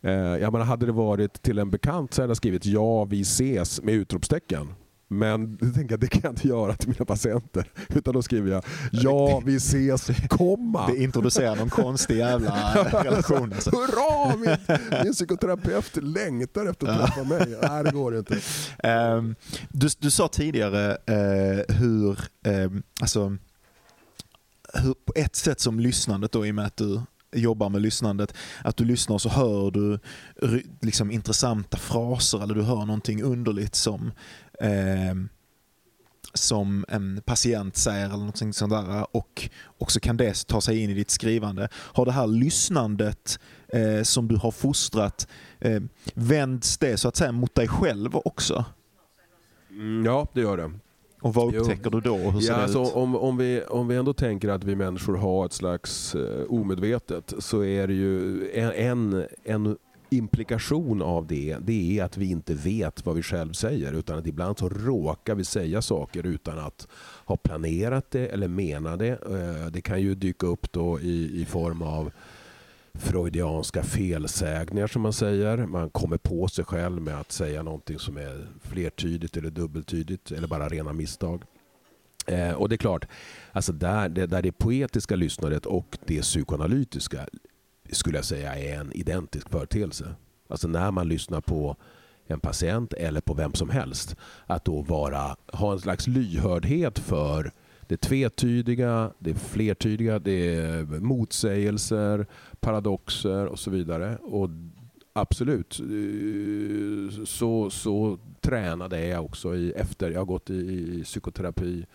Eh, jag menar, hade det varit till en bekant så hade jag skrivit ja, vi ses med utropstecken. Men det, tänker jag, det kan jag inte göra till mina patienter. Utan då skriver jag ja, vi ses, komma. Det introducerar någon konstig jävla relation. Alltså. (laughs) Hurra! Min, min psykoterapeut längtar efter att träffa mig. Nej, det går inte. Um, du, du sa tidigare uh, hur, um, alltså, hur, på ett sätt som lyssnandet då i och med att du jobbar med lyssnandet, att du lyssnar och så hör du liksom intressanta fraser eller du hör någonting underligt som eh, som en patient säger eller något sånt där och, och så kan det ta sig in i ditt skrivande. Har det här lyssnandet eh, som du har fostrat, eh, vänds det så att säga mot dig själv också? Mm, ja, det gör det. Och vad upptäcker jo. du då? Hur ser ja, det alltså, ut? Om, om, vi, om vi ändå tänker att vi människor har ett slags eh, omedvetet så är det ju en, en, en implikation av det, det är att vi inte vet vad vi själv säger utan att ibland så råkar vi säga saker utan att ha planerat det eller mena det. Eh, det kan ju dyka upp då i, i form av freudianska felsägningar som man säger. Man kommer på sig själv med att säga någonting som är flertydigt eller dubbeltydigt eller bara rena misstag. Eh, och det är klart, alltså där, det, där det poetiska lyssnandet och det psykoanalytiska skulle jag säga är en identisk företeelse. Alltså när man lyssnar på en patient eller på vem som helst. Att då vara, ha en slags lyhördhet för det tvetydiga, det flertydiga, det är motsägelser, paradoxer och så vidare. Och absolut, så, så tränade är jag också i, efter jag har gått i, i psykoterapi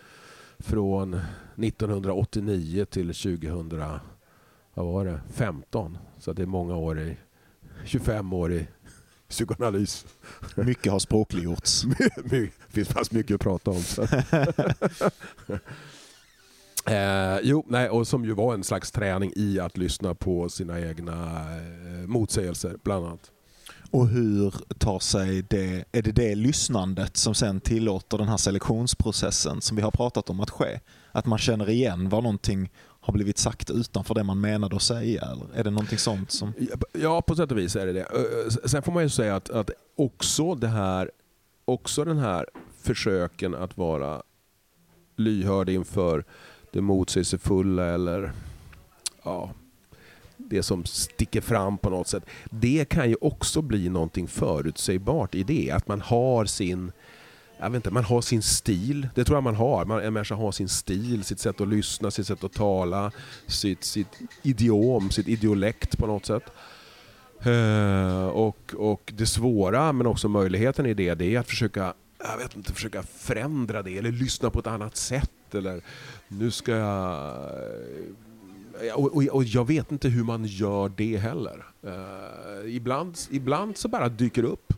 från 1989 till 2000 vad var det, 15. Så det är många år i, 25 år i (laughs) psykoanalys. Mycket har språkliggjorts. (laughs) det finns fast mycket att prata om. (laughs) eh, jo, nej, och som ju var en slags träning i att lyssna på sina egna eh, motsägelser, bland annat. Och hur tar sig det, är det det lyssnandet som sen tillåter den här selektionsprocessen som vi har pratat om att ske? Att man känner igen vad någonting har blivit sagt utanför det man menade att säga? Eller är det någonting sånt? Som... Ja, på sätt och vis är det det. Sen får man ju säga att, att också, det här, också den här försöken att vara lyhörd inför det motsägelsefulla eller ja, det som sticker fram på något sätt. Det kan ju också bli någonting förutsägbart i det. Att man har sin jag vet inte, man har sin stil. Det tror jag man har. Man, en människa har sin stil, sitt sätt att lyssna, sitt sätt att tala, sitt, sitt idiom, sitt idiolekt på något sätt. Uh, och, och det svåra, men också möjligheten i det, det är att försöka jag vet inte, försöka förändra det eller lyssna på ett annat sätt. Eller nu ska jag... Eh, och, och, och jag vet inte hur man gör det heller. Uh, ibland, ibland så bara dyker det upp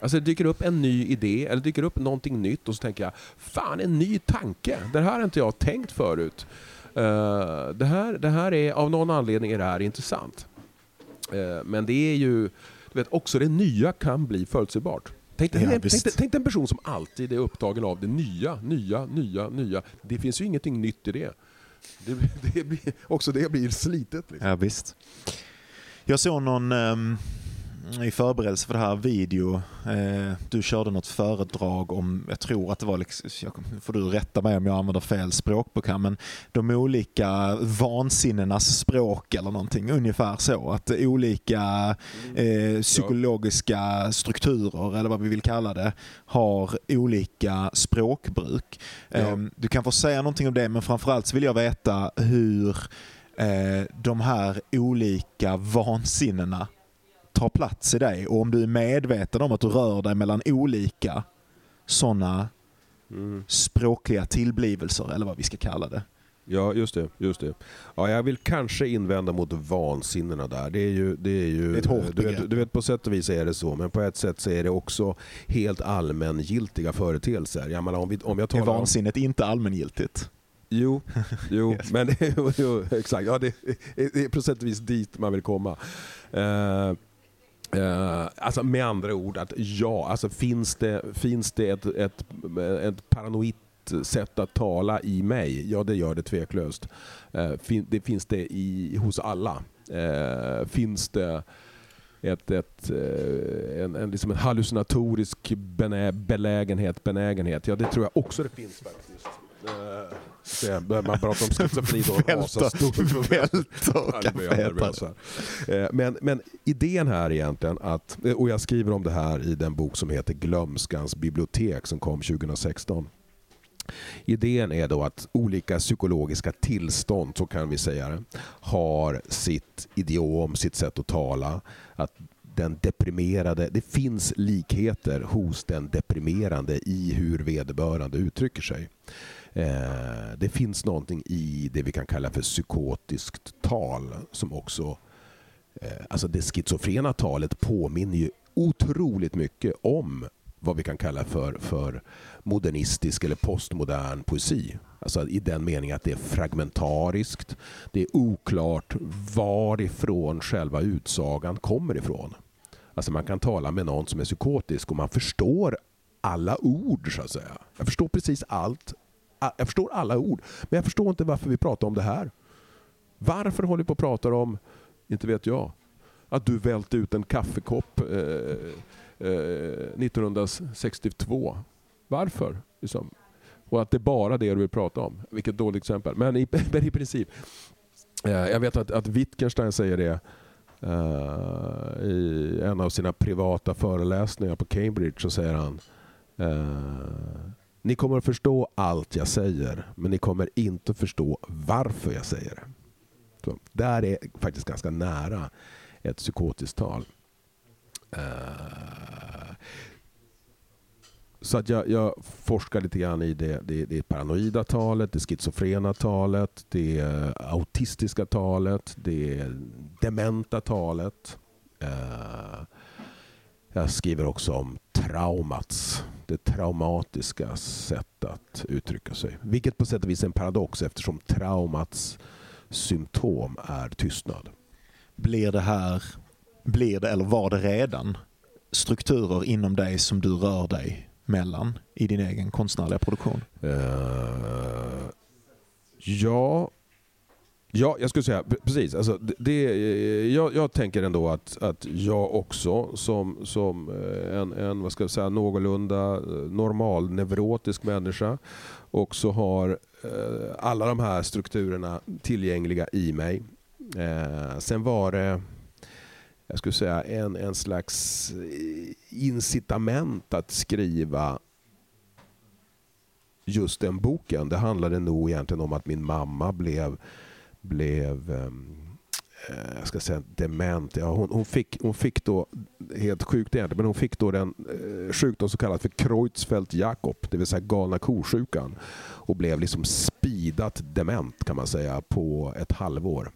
Alltså det dyker upp en ny idé, eller dyker upp någonting nytt och så tänker jag, fan en ny tanke, det här har inte jag tänkt förut. Uh, det, här, det här är, av någon anledning är det här intressant. Uh, men det är ju, du vet, också det nya kan bli förutsägbart. Tänk, ja, tänk, tänk, tänk en person som alltid är upptagen av det nya, nya, nya, nya. Det finns ju ingenting nytt i det. det, det blir, också det blir slitet. Liksom. Ja, visst. Jag såg någon um i förberedelse för det här video, eh, du körde något föredrag om, jag tror att det var, liksom, jag, får du rätta mig om jag använder fel språk men de olika vansinnenas språk eller någonting, ungefär så. Att olika eh, psykologiska strukturer, eller vad vi vill kalla det, har olika språkbruk. Ja. Eh, du kan få säga någonting om det, men framförallt så vill jag veta hur eh, de här olika vansinnena tar plats i dig och om du är medveten om att du rör dig mellan olika sådana mm. språkliga tillblivelser eller vad vi ska kalla det. Ja, just det. Just det. Ja, jag vill kanske invända mot vansinnena där. Det är ju... Det är ju det är ett hårt du, vet, du vet, på sätt och vis är det så, men på ett sätt så är det också helt allmängiltiga företeelser. Jag menar, om, vi, om jag talar är vansinnet om... inte allmängiltigt? Jo, (laughs) jo yes. men (laughs) jo, exakt. Ja, det, det, är på sätt och vis dit man vill komma. Uh, Uh, alltså med andra ord, att ja, alltså finns det, finns det ett, ett, ett paranoid sätt att tala i mig? Ja, det gör det tveklöst. Uh, fin, det finns det i, hos alla. Uh, finns det ett, ett, en, en, liksom en hallucinatorisk benä, belägenhet, benägenhet? Ja, det tror jag också det finns faktiskt. Man pratar om schizofreni då. Välter eh, men, men idén här egentligen att, eh, och jag skriver om det här i den bok som heter Glömskans bibliotek som kom 2016. Idén är då att olika psykologiska tillstånd, så kan vi säga det, har sitt idiom, sitt sätt att tala. Att den deprimerade, det finns likheter hos den deprimerande i hur vederbörande uttrycker sig. Eh, det finns någonting i det vi kan kalla för psykotiskt tal som också eh, Alltså det schizofrena talet påminner ju otroligt mycket om vad vi kan kalla för, för modernistisk eller postmodern poesi. Alltså i den meningen att det är fragmentariskt. Det är oklart varifrån själva utsagan kommer ifrån. Alltså man kan tala med någon som är psykotisk och man förstår alla ord så att säga. Jag förstår precis allt jag förstår alla ord, men jag förstår inte varför vi pratar om det här. Varför håller vi på att prata om, inte vet jag, att du välte ut en kaffekopp eh, eh, 1962. Varför? Liksom. Och att det är bara det du vill prata om. Vilket dåligt exempel. Men i, (laughs) men i princip. Eh, jag vet att, att Wittgenstein säger det eh, i en av sina privata föreläsningar på Cambridge. Så säger han eh, ni kommer att förstå allt jag säger, men ni kommer inte att förstå varför jag säger det. Så, där är faktiskt ganska nära ett psykotiskt tal. Uh, så att jag, jag, forskar lite grann i det, det, det paranoida talet, det schizofrena talet, det autistiska talet, det dementa talet. Uh, jag skriver också om traumats det traumatiska sätt att uttrycka sig. Vilket på sätt och vis är en paradox eftersom traumats symptom är tystnad. Blir det här, blir det eller var det redan strukturer inom dig som du rör dig mellan i din egen konstnärliga produktion? Uh, ja, Ja, jag skulle säga precis. Alltså, det, eh, jag, jag, tänker ändå att, att jag också som, som eh, en, en vad ska jag säga, någorlunda eh, normal neurotisk människa också har eh, alla de här strukturerna tillgängliga i mig. Eh, sen var det jag skulle säga en, en slags incitament att skriva just den boken. Det handlade nog egentligen om att min mamma blev blev ehm, eh, jag ska säga dement. Ja, hon, hon, fick, hon fick då, helt sjukt egentligen, men hon fick då den eh, sjukdom som kallas för Creutzfeldt-Jakob, det vill säga galna korsjukan. Och blev liksom spidat dement kan man säga på ett halvår.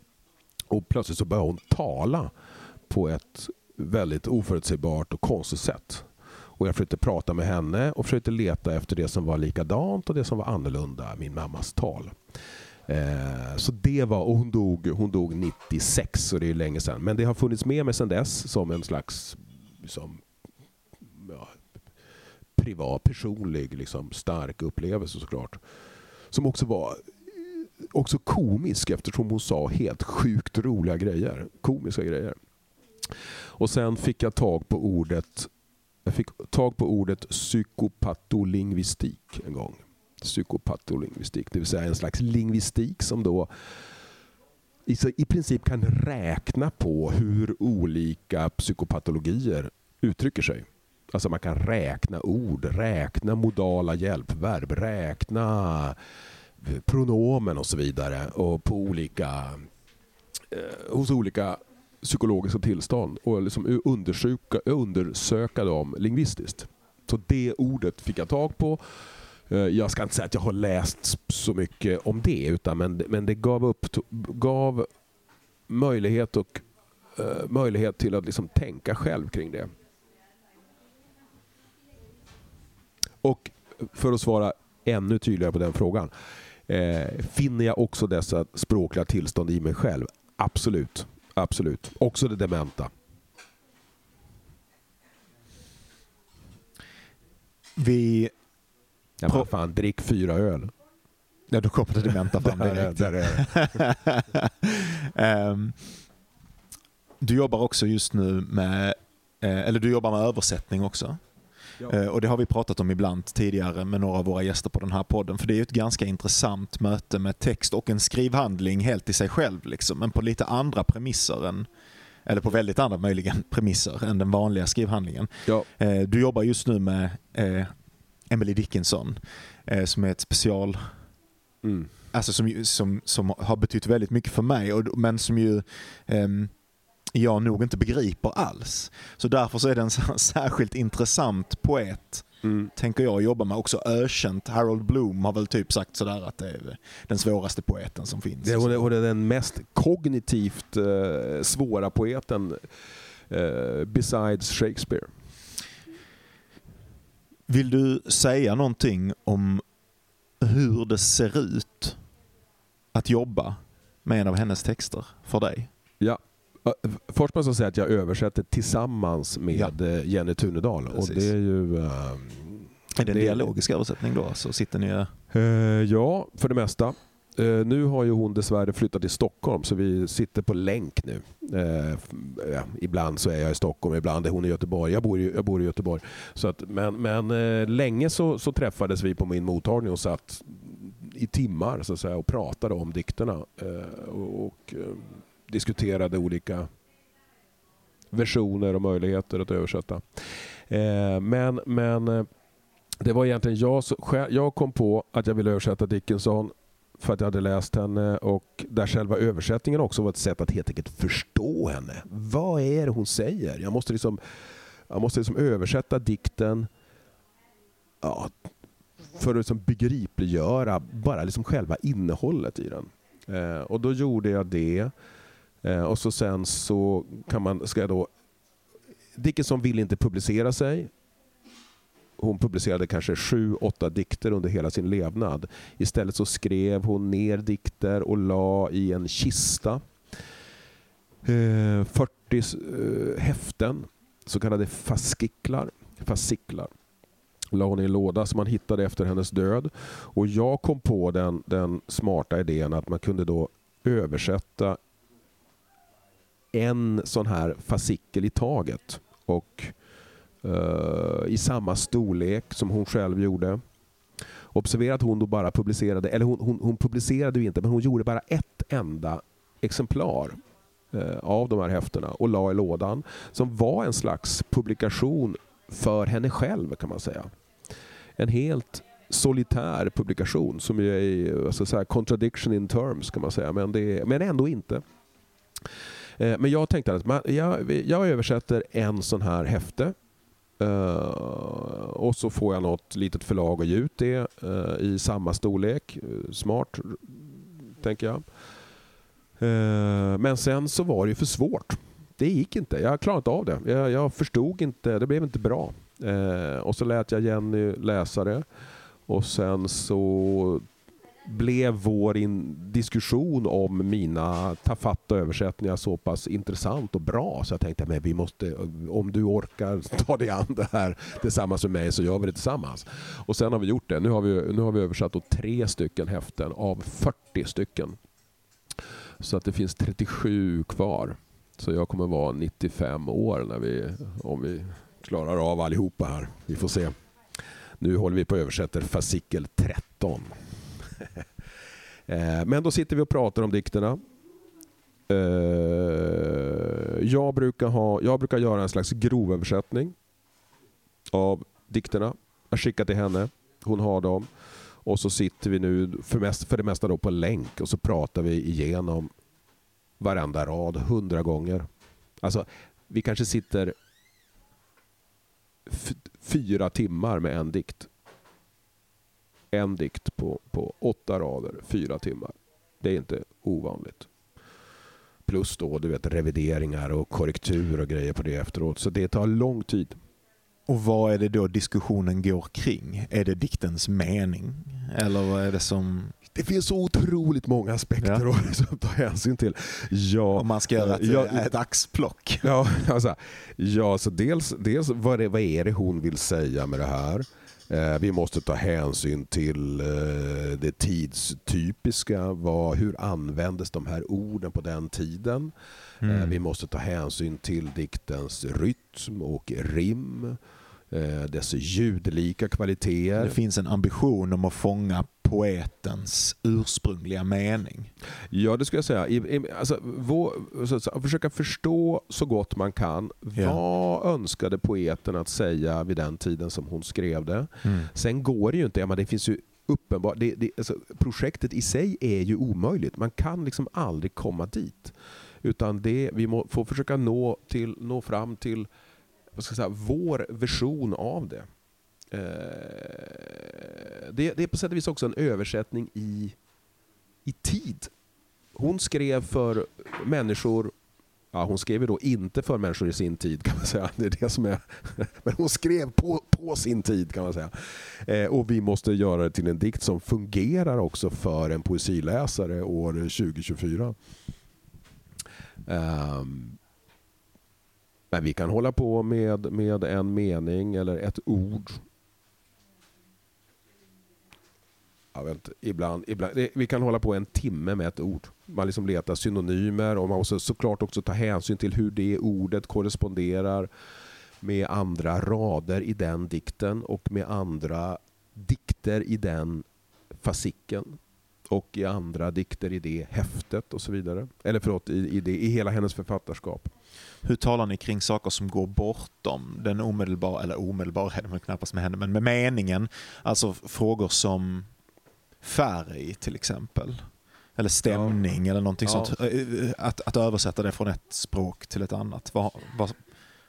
Och plötsligt så började hon tala på ett väldigt oförutsägbart och konstigt sätt. Och jag försökte prata med henne och försökte leta efter det som var likadant och det som var annorlunda, min mammas tal. Eh, så det var, och hon dog, hon dog 96, så det är länge sedan. Men det har funnits med mig sedan dess som en slags liksom, ja, privat, personlig, liksom, stark upplevelse såklart. Som också var också komisk eftersom hon sa helt sjukt roliga grejer. Komiska grejer. Och sen fick jag tag på ordet jag fick tag på ordet psykopatolingvistik en gång. Psykopatolingvistik, det vill säga en slags lingvistik som då i princip kan räkna på hur olika psykopatologier uttrycker sig. Alltså man kan räkna ord, räkna modala hjälpverb, räkna eh, pronomen och så vidare och på olika, eh, hos olika psykologiska tillstånd och liksom undersöka, undersöka dem lingvistiskt. Så det ordet fick jag tag på. Eh, jag ska inte säga att jag har läst så mycket om det, utan men, men det gav, upp, gav möjlighet, och, uh, möjlighet till att liksom tänka själv kring det. Och för att svara ännu tydligare på den frågan. Eh, finner jag också dessa språkliga tillstånd i mig själv? Absolut. Absolut. Också det dementa. Vi... Ja, men fan, drick fyra öl. Ja, då kommer det dementa fram direkt. där är det. um, (laughs) du jobbar också just nu med, eh, eller du jobbar med översättning också. Ja. Eh, och Det har vi pratat om ibland tidigare med några av våra gäster på den här podden. För det är ett ganska intressant möte med text och en skrivhandling helt i sig själv. Liksom, men på lite andra premisser än, eller på väldigt andra möjligen premisser än den vanliga skrivhandlingen. Ja. Eh, du jobbar just nu med Emily Dickinson som är ett special mm. Alltså som, som, som har betytt väldigt mycket för mig, och, men som ju um, jag nog inte begriper alls. Så därför så är det en (laughs) särskilt intressant poet, mm. tänker jag jobba med. Också ökänt. Harold Bloom har väl typ sagt sådär att det är den svåraste poeten som finns. Det, hon, är, hon är den mest kognitivt eh, svåra poeten eh, besides Shakespeare. Vill du säga någonting om hur det ser ut att jobba med en av hennes texter för dig? Ja, Först måste jag säga att jag översätter tillsammans med ja. Jenny Tunedal. Och det är ju... Uh, är det en det, dialogisk översättning då? Så sitter ni... Uh, ja, för det mesta. Uh, nu har ju hon dessvärre flyttat till Stockholm så vi sitter på länk nu. Uh, ja, ibland så är jag i Stockholm, ibland är hon i Göteborg. Jag bor i, jag bor i Göteborg. Så att, men men uh, länge så, så träffades vi på min mottagning och satt i timmar så att säga, och pratade om dikterna. och, och diskuterade olika versioner och möjligheter att översätta. Eh, men, men eh, det var egentligen jag som jag kom på att jag ville översätta Dickinson för att jag hade läst henne och där själva översättningen också var ett sätt att helt enkelt förstå henne. Vad är det hon säger? Jag måste liksom, jag måste liksom översätta dikten ja, för att liksom begripliggöra bara liksom själva innehållet i den. Eh, och då gjorde jag det. Eh, och så sen så kan man, ska jag då... Dickinson vill inte publicera sig. Hon publicerade kanske sju, åtta dikter under hela sin levnad. Istället så skrev hon ner dikter och la i en kista. Eh, 40 eh, häften, så kallade fasciklar. fasciklar la hon i en låda som man hittade efter hennes död. Och jag kom på den, den smarta idén att man kunde då översätta en sån här fascikel i taget. Och uh, i samma storlek som hon själv gjorde. Observera att hon då bara publicerade, eller hon, hon, hon publicerade ju inte, men hon gjorde bara ett enda exemplar uh, av de här häftena och la i lådan. Som var en slags publikation för henne själv kan man säga. En helt solitär publikation som ju är alltså så contradiction in terms kan man säga, men, det, men ändå inte. Eh, men jag tänkte att man, jag, jag översätter en sån här häfte Eh, och så får jag något litet förlag att ge ut det uh, i samma storlek. Eh, smart, tänker jag. Uh, men sen så var det för svårt. Det gick inte. Jag klarade inte av det. Jag, jag förstod inte. Det blev inte bra. och så lät jag Jenny läsa det. Och sen så blev vår diskussion om mina tafatta översättningar så pass intressant och bra så jag tänkte att vi måste, om du orkar ta dig an det här tillsammans med mig så gör vi det tillsammans. Och sen har vi gjort det. Nu har vi, nu har vi översatt tre stycken häften av 40 stycken. Så att det finns 37 kvar. Så jag kommer vara 95 år när vi, om vi klarar av allihopa här. Vi får se. Nu håller vi på att översätter fasikel 13. (laughs) Eh, men då sitter vi och pratar om dikterna. Eh, jag brukar, ha, jag brukar göra en slags grovöversättning av dikterna. Jag skickar till henne. Hon har dem. Och så sitter vi nu för, mest, för det mesta då på länk och så pratar vi igenom varenda rad hundra gånger. Alltså, vi kanske sitter fyra timmar med en dikt. En dikt på, på åtta rader, fyra timmar. Det är inte ovanligt. Plus då du vet, revideringar och korrektur och grejer på det efteråt. Så det tar lång tid. Och vad är det då diskussionen går kring? Är det diktens mening? Eller vad är det som... Det finns så otroligt många aspekter ja. (laughs) att ta hänsyn till. Ja, Om man ska göra ett, ja, ett axplock. Ja, (laughs) alltså, ja så dels, dels vad, det, vad är det hon vill säga med det här? Eh, vi måste ta hänsyn till eh, det tidstypiska. Vad, hur användes de här orden på den tiden? Eh, mm. Vi måste ta hänsyn till diktens rytm och rim dess ljudlika kvaliteter. Det finns en ambition om att fånga poetens ursprungliga mening. Ja, det skulle jag säga. I, i, alltså, vår, så, så, försöka förstå så gott man kan. Ja. Vad önskade poeten att säga vid den tiden som hon skrev det? Mm. Sen går det ju inte. Ja, men det finns ju uppenbart, det, det, alltså, projektet i sig är ju omöjligt. Man kan liksom aldrig komma dit. Utan det, vi må, får försöka nå, till, nå fram till vad ska jag säga, vår version av det. Eh, det, det är på sätt och vis också en översättning i, i tid. Hon skrev för människor Ja, hon skrev ju då inte för människor i sin tid kan man säga. Det är det som är, (laughs) men hon skrev på, på sin tid kan man säga. Eh, och vi måste göra det till en dikt som fungerar också för en poesiläsare år 2024. Eh, men vi kan hålla på med, med en mening eller ett ord jag vet inte, ibland, ibland, vi kan hålla på en timme med ett ord. Man liksom letar synonymer och man måste såklart också ta hänsyn till hur det ordet korresponderar med andra rader i den dikten och med andra dikter i den fasiken och i andra dikter i det häftet och så vidare. Eller förlåt, i, i, det, i hela hennes författarskap. Hur talar ni kring saker som går bortom den omedelbara, eller omedelbara är det knappast med henne, men med meningen? Alltså frågor som färg till exempel. Eller stämning ja. eller någonting ja. sånt. Eh, att, att översätta det från ett språk till ett annat. Vad, vad,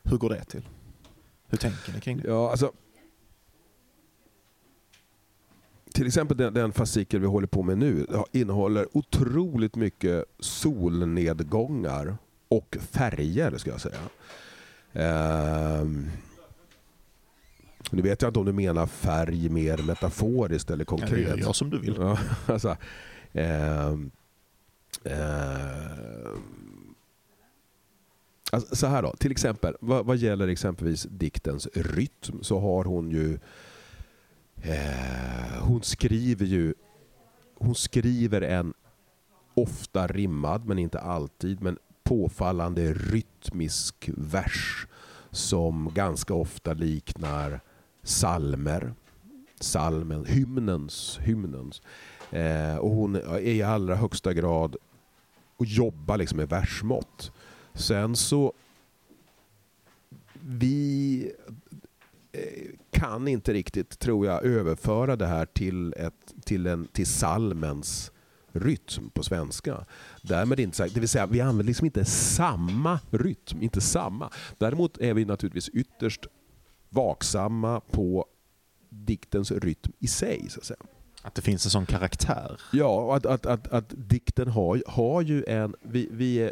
hur går det till? Hur tänker ni kring det? Ja, alltså, till exempel den, den fasikel vi håller på med nu innehåller otroligt mycket solnedgångar och färger ska jag säga. Um, nu vet jag inte om du menar färg mer metaforiskt eller konkret. Ja, jag som du vill. Ja, (laughs) alltså, eh, eh, alltså, så här då, till exempel, vad, vad, gäller exempelvis diktens rytm så har hon ju eh, hon skriver ju hon skriver en ofta rimmad, men inte alltid, men påfallande rytmisk vers som ganska ofta liknar salmer, salmen, hymnens, hymnens. Eh, och hon är i allra högsta grad och jobbar liksom med versmått. Sen så vi eh, kan inte riktigt, tror jag, överföra det här till, ett, till, en, till salmens rytm på svenska. Därmed inte sagt, det vill säga vi använder liksom inte samma rytm, inte samma. Däremot är vi naturligtvis ytterst vaksamma på diktens rytm i sig. Så att, säga. att det finns en sån karaktär? Ja, att, att, att, att dikten har, har ju en... Vi, vi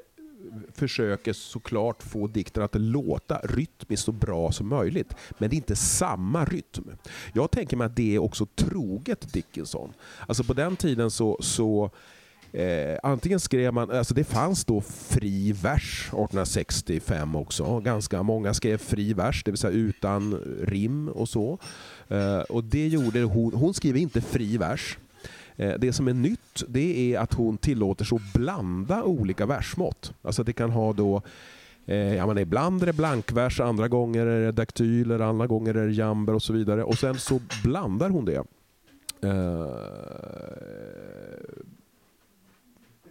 försöker såklart få dikten att låta rytmiskt så bra som möjligt. Men det är inte samma rytm. Jag tänker mig att det är också troget Dickinson. Alltså på den tiden så, så Eh, antingen skrev man, alltså det fanns då fri vers 1865 också. Ganska många skrev fri vers, det vill säga utan rim och så. Eh, och det gjorde hon, hon skrev inte fri vers. Eh, det som är nytt det är att hon tillåter sig att blanda olika versmått. Alltså det kan ha då eh, Ja, men ibland är det blankvers, andra gånger är det daktyler, andra gånger är det jamber och så vidare. Och sen så blandar hon det. Eh,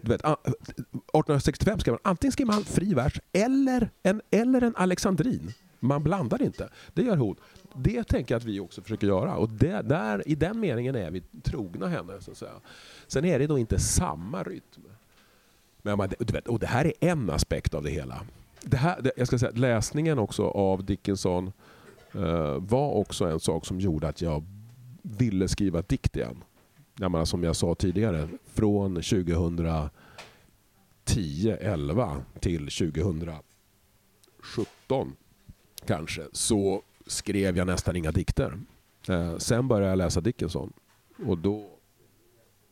du vet, ah, 1865 skrev man antingen skrev man fri vers eller en, eller en alexandrin. Man blandar inte. Det gör hon. Det tänker jag att vi också försöker göra. Och det, där, I den meningen är vi trogna henne. Så att säga. Sen är det då inte samma rytm. Men du vet, och det här är en aspekt av det hela. Det här, jag ska säga, läsningen också av Dickinson uh, var också en sak som gjorde att jag ville skriva dikt igen. Jag menar, som jag sa tidigare, från 2010, 11 till 2017 kanske, så skrev jag nästan inga dikter. Eh, sen började jag läsa Dickinson och då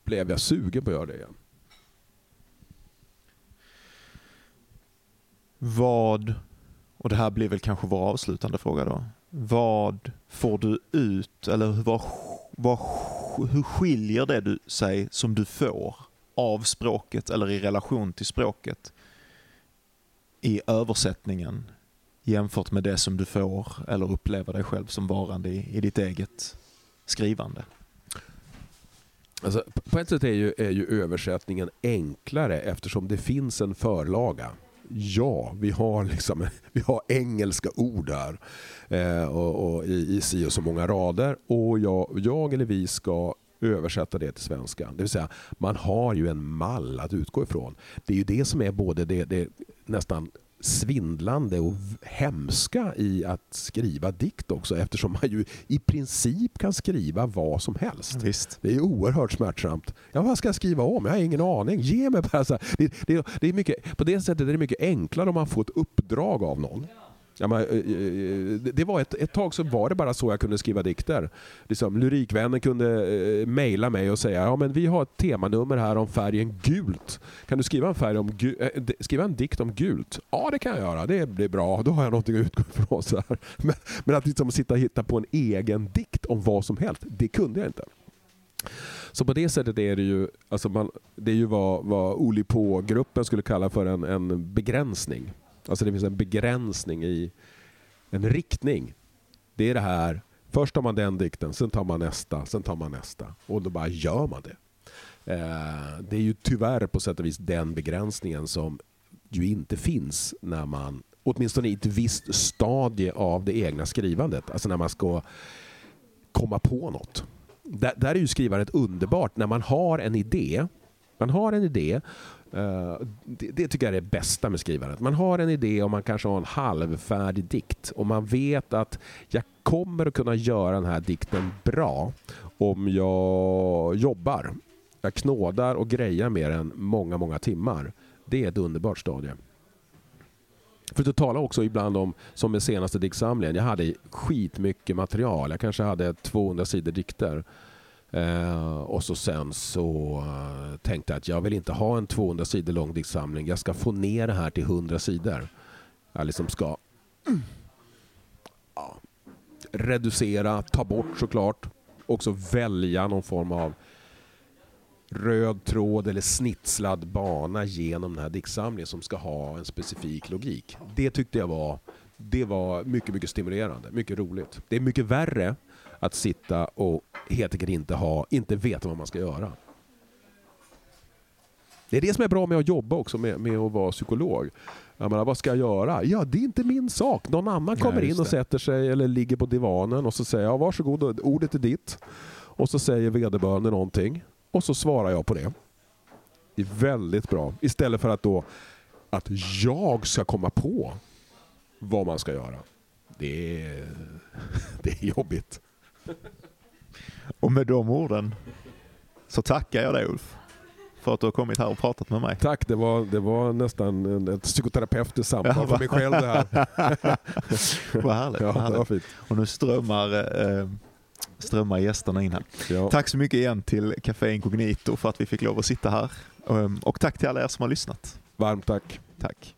blev jag sugen på att göra det igen. Vad, och det här blir väl kanske vår avslutande fråga då. Vad får du ut, eller vad, vad, hur skiljer det du, sig som du får av språket eller i relation till språket i översättningen jämfört med det som du får eller upplever dig själv som varande i, i ditt eget skrivande? Alltså, på ett sätt är ju, är ju översättningen enklare eftersom det finns en förlaga. Ja, vi har, liksom, (laughs) vi har engelska ord här eh, och, och i, i si och så många rader och jag, jag eller vi ska översätta det till svenska. Det vill säga, man har ju en mall att utgå ifrån. Det är ju det som är både det, det nästan svindlande och hemska i att skriva dikt också eftersom man ju i princip kan skriva vad som helst. Visst. Det är oerhört smärtsamt. Ja, vad ska jag skriva om? Jag har ingen aning. Ge mig bara så det, det, det, är mycket, På det sättet är det mycket enklare om man får ett uppdrag av någon. Ja, men, eh, eh, eh, det var ett, ett tag så var det bara så jag kunde skriva dikter. Liksom, Lyrikvännen kunde eh, mejla mig och säga ja, men vi har ett temanummer här om färgen gult. Kan du skriva en, färg om äh, skriva en dikt om gult? Ja, det kan jag göra. Det blir bra. Då har jag någonting att utgå ifrån. (laughs) Så här. Men, men att liksom sitta och hitta på en egen dikt om vad som helst, det kunde jag inte. Så på det sättet är det ju, alltså man, det är ju vad, vad Olipå-gruppen skulle kalla för en, en begränsning. Alltså det finns en begränsning i en riktning. Det är det här, först tar man den dikten, sen tar man nästa, sen tar man nästa. Och då bara gör man det. Eh, det är ju tyvärr på sätt och vis den begränsningen som ju inte finns när man, åtminstone i ett visst stadie av det egna skrivandet, alltså när man ska komma på något. Där, där är ju skrivandet underbart när man har en idé. Man har en idé Uh, det, det, tycker jag är det bästa med skrivandet. Man har en idé och man kanske har en halvfärdig dikt och man vet att jag kommer att kunna göra den här dikten bra om jag jobbar. Jag knådar och grejar med den många, många timmar. Det är ett underbart stadie. För att tala också ibland om, som med senaste diktsamlingen, jag hade skitmycket material. Jag kanske hade 200 sidor dikter. Eh, och så sen så eh, tänkte jag att jag vill inte ha en 200 sidor lång diktsamling. Jag ska få ner det här till 100 sidor. Jag liksom ska ja, reducera, ta bort såklart. Också välja någon form av röd tråd eller snitslad bana genom den här diktsamlingen som ska ha en specifik logik. Det tyckte jag var, det var mycket, mycket stimulerande, mycket roligt. Det är mycket värre att sitta och helt enkelt inte, ha, inte veta vad man ska göra. Det är det som är bra med att jobba också med, med att vara psykolog. Jag menar, vad ska jag göra? Ja, det är inte min sak. Någon annan kommer in och sätter sig eller ligger på divanen och så säger jag varsågod, ordet är ditt. Och så säger vederbörande någonting och så svarar jag på det. Det är väldigt bra. Istället för att då att jag ska komma på vad man ska göra. Det är, (laughs) det är jobbigt. Och med de orden så tackar jag dig Ulf för att du har kommit här och pratat med mig. Tack, det var, det var nästan ett psykoterapeutiskt samtal ja, för mig själv det här. (laughs) vad härligt. Ja, vad härligt. Var. Och nu strömmar, eh, strömmar gästerna in här. Ja. Tack så mycket igen till Café Incognito för att vi fick lov att sitta här. Ehm, och tack till alla er som har lyssnat. Varmt tack. Tack.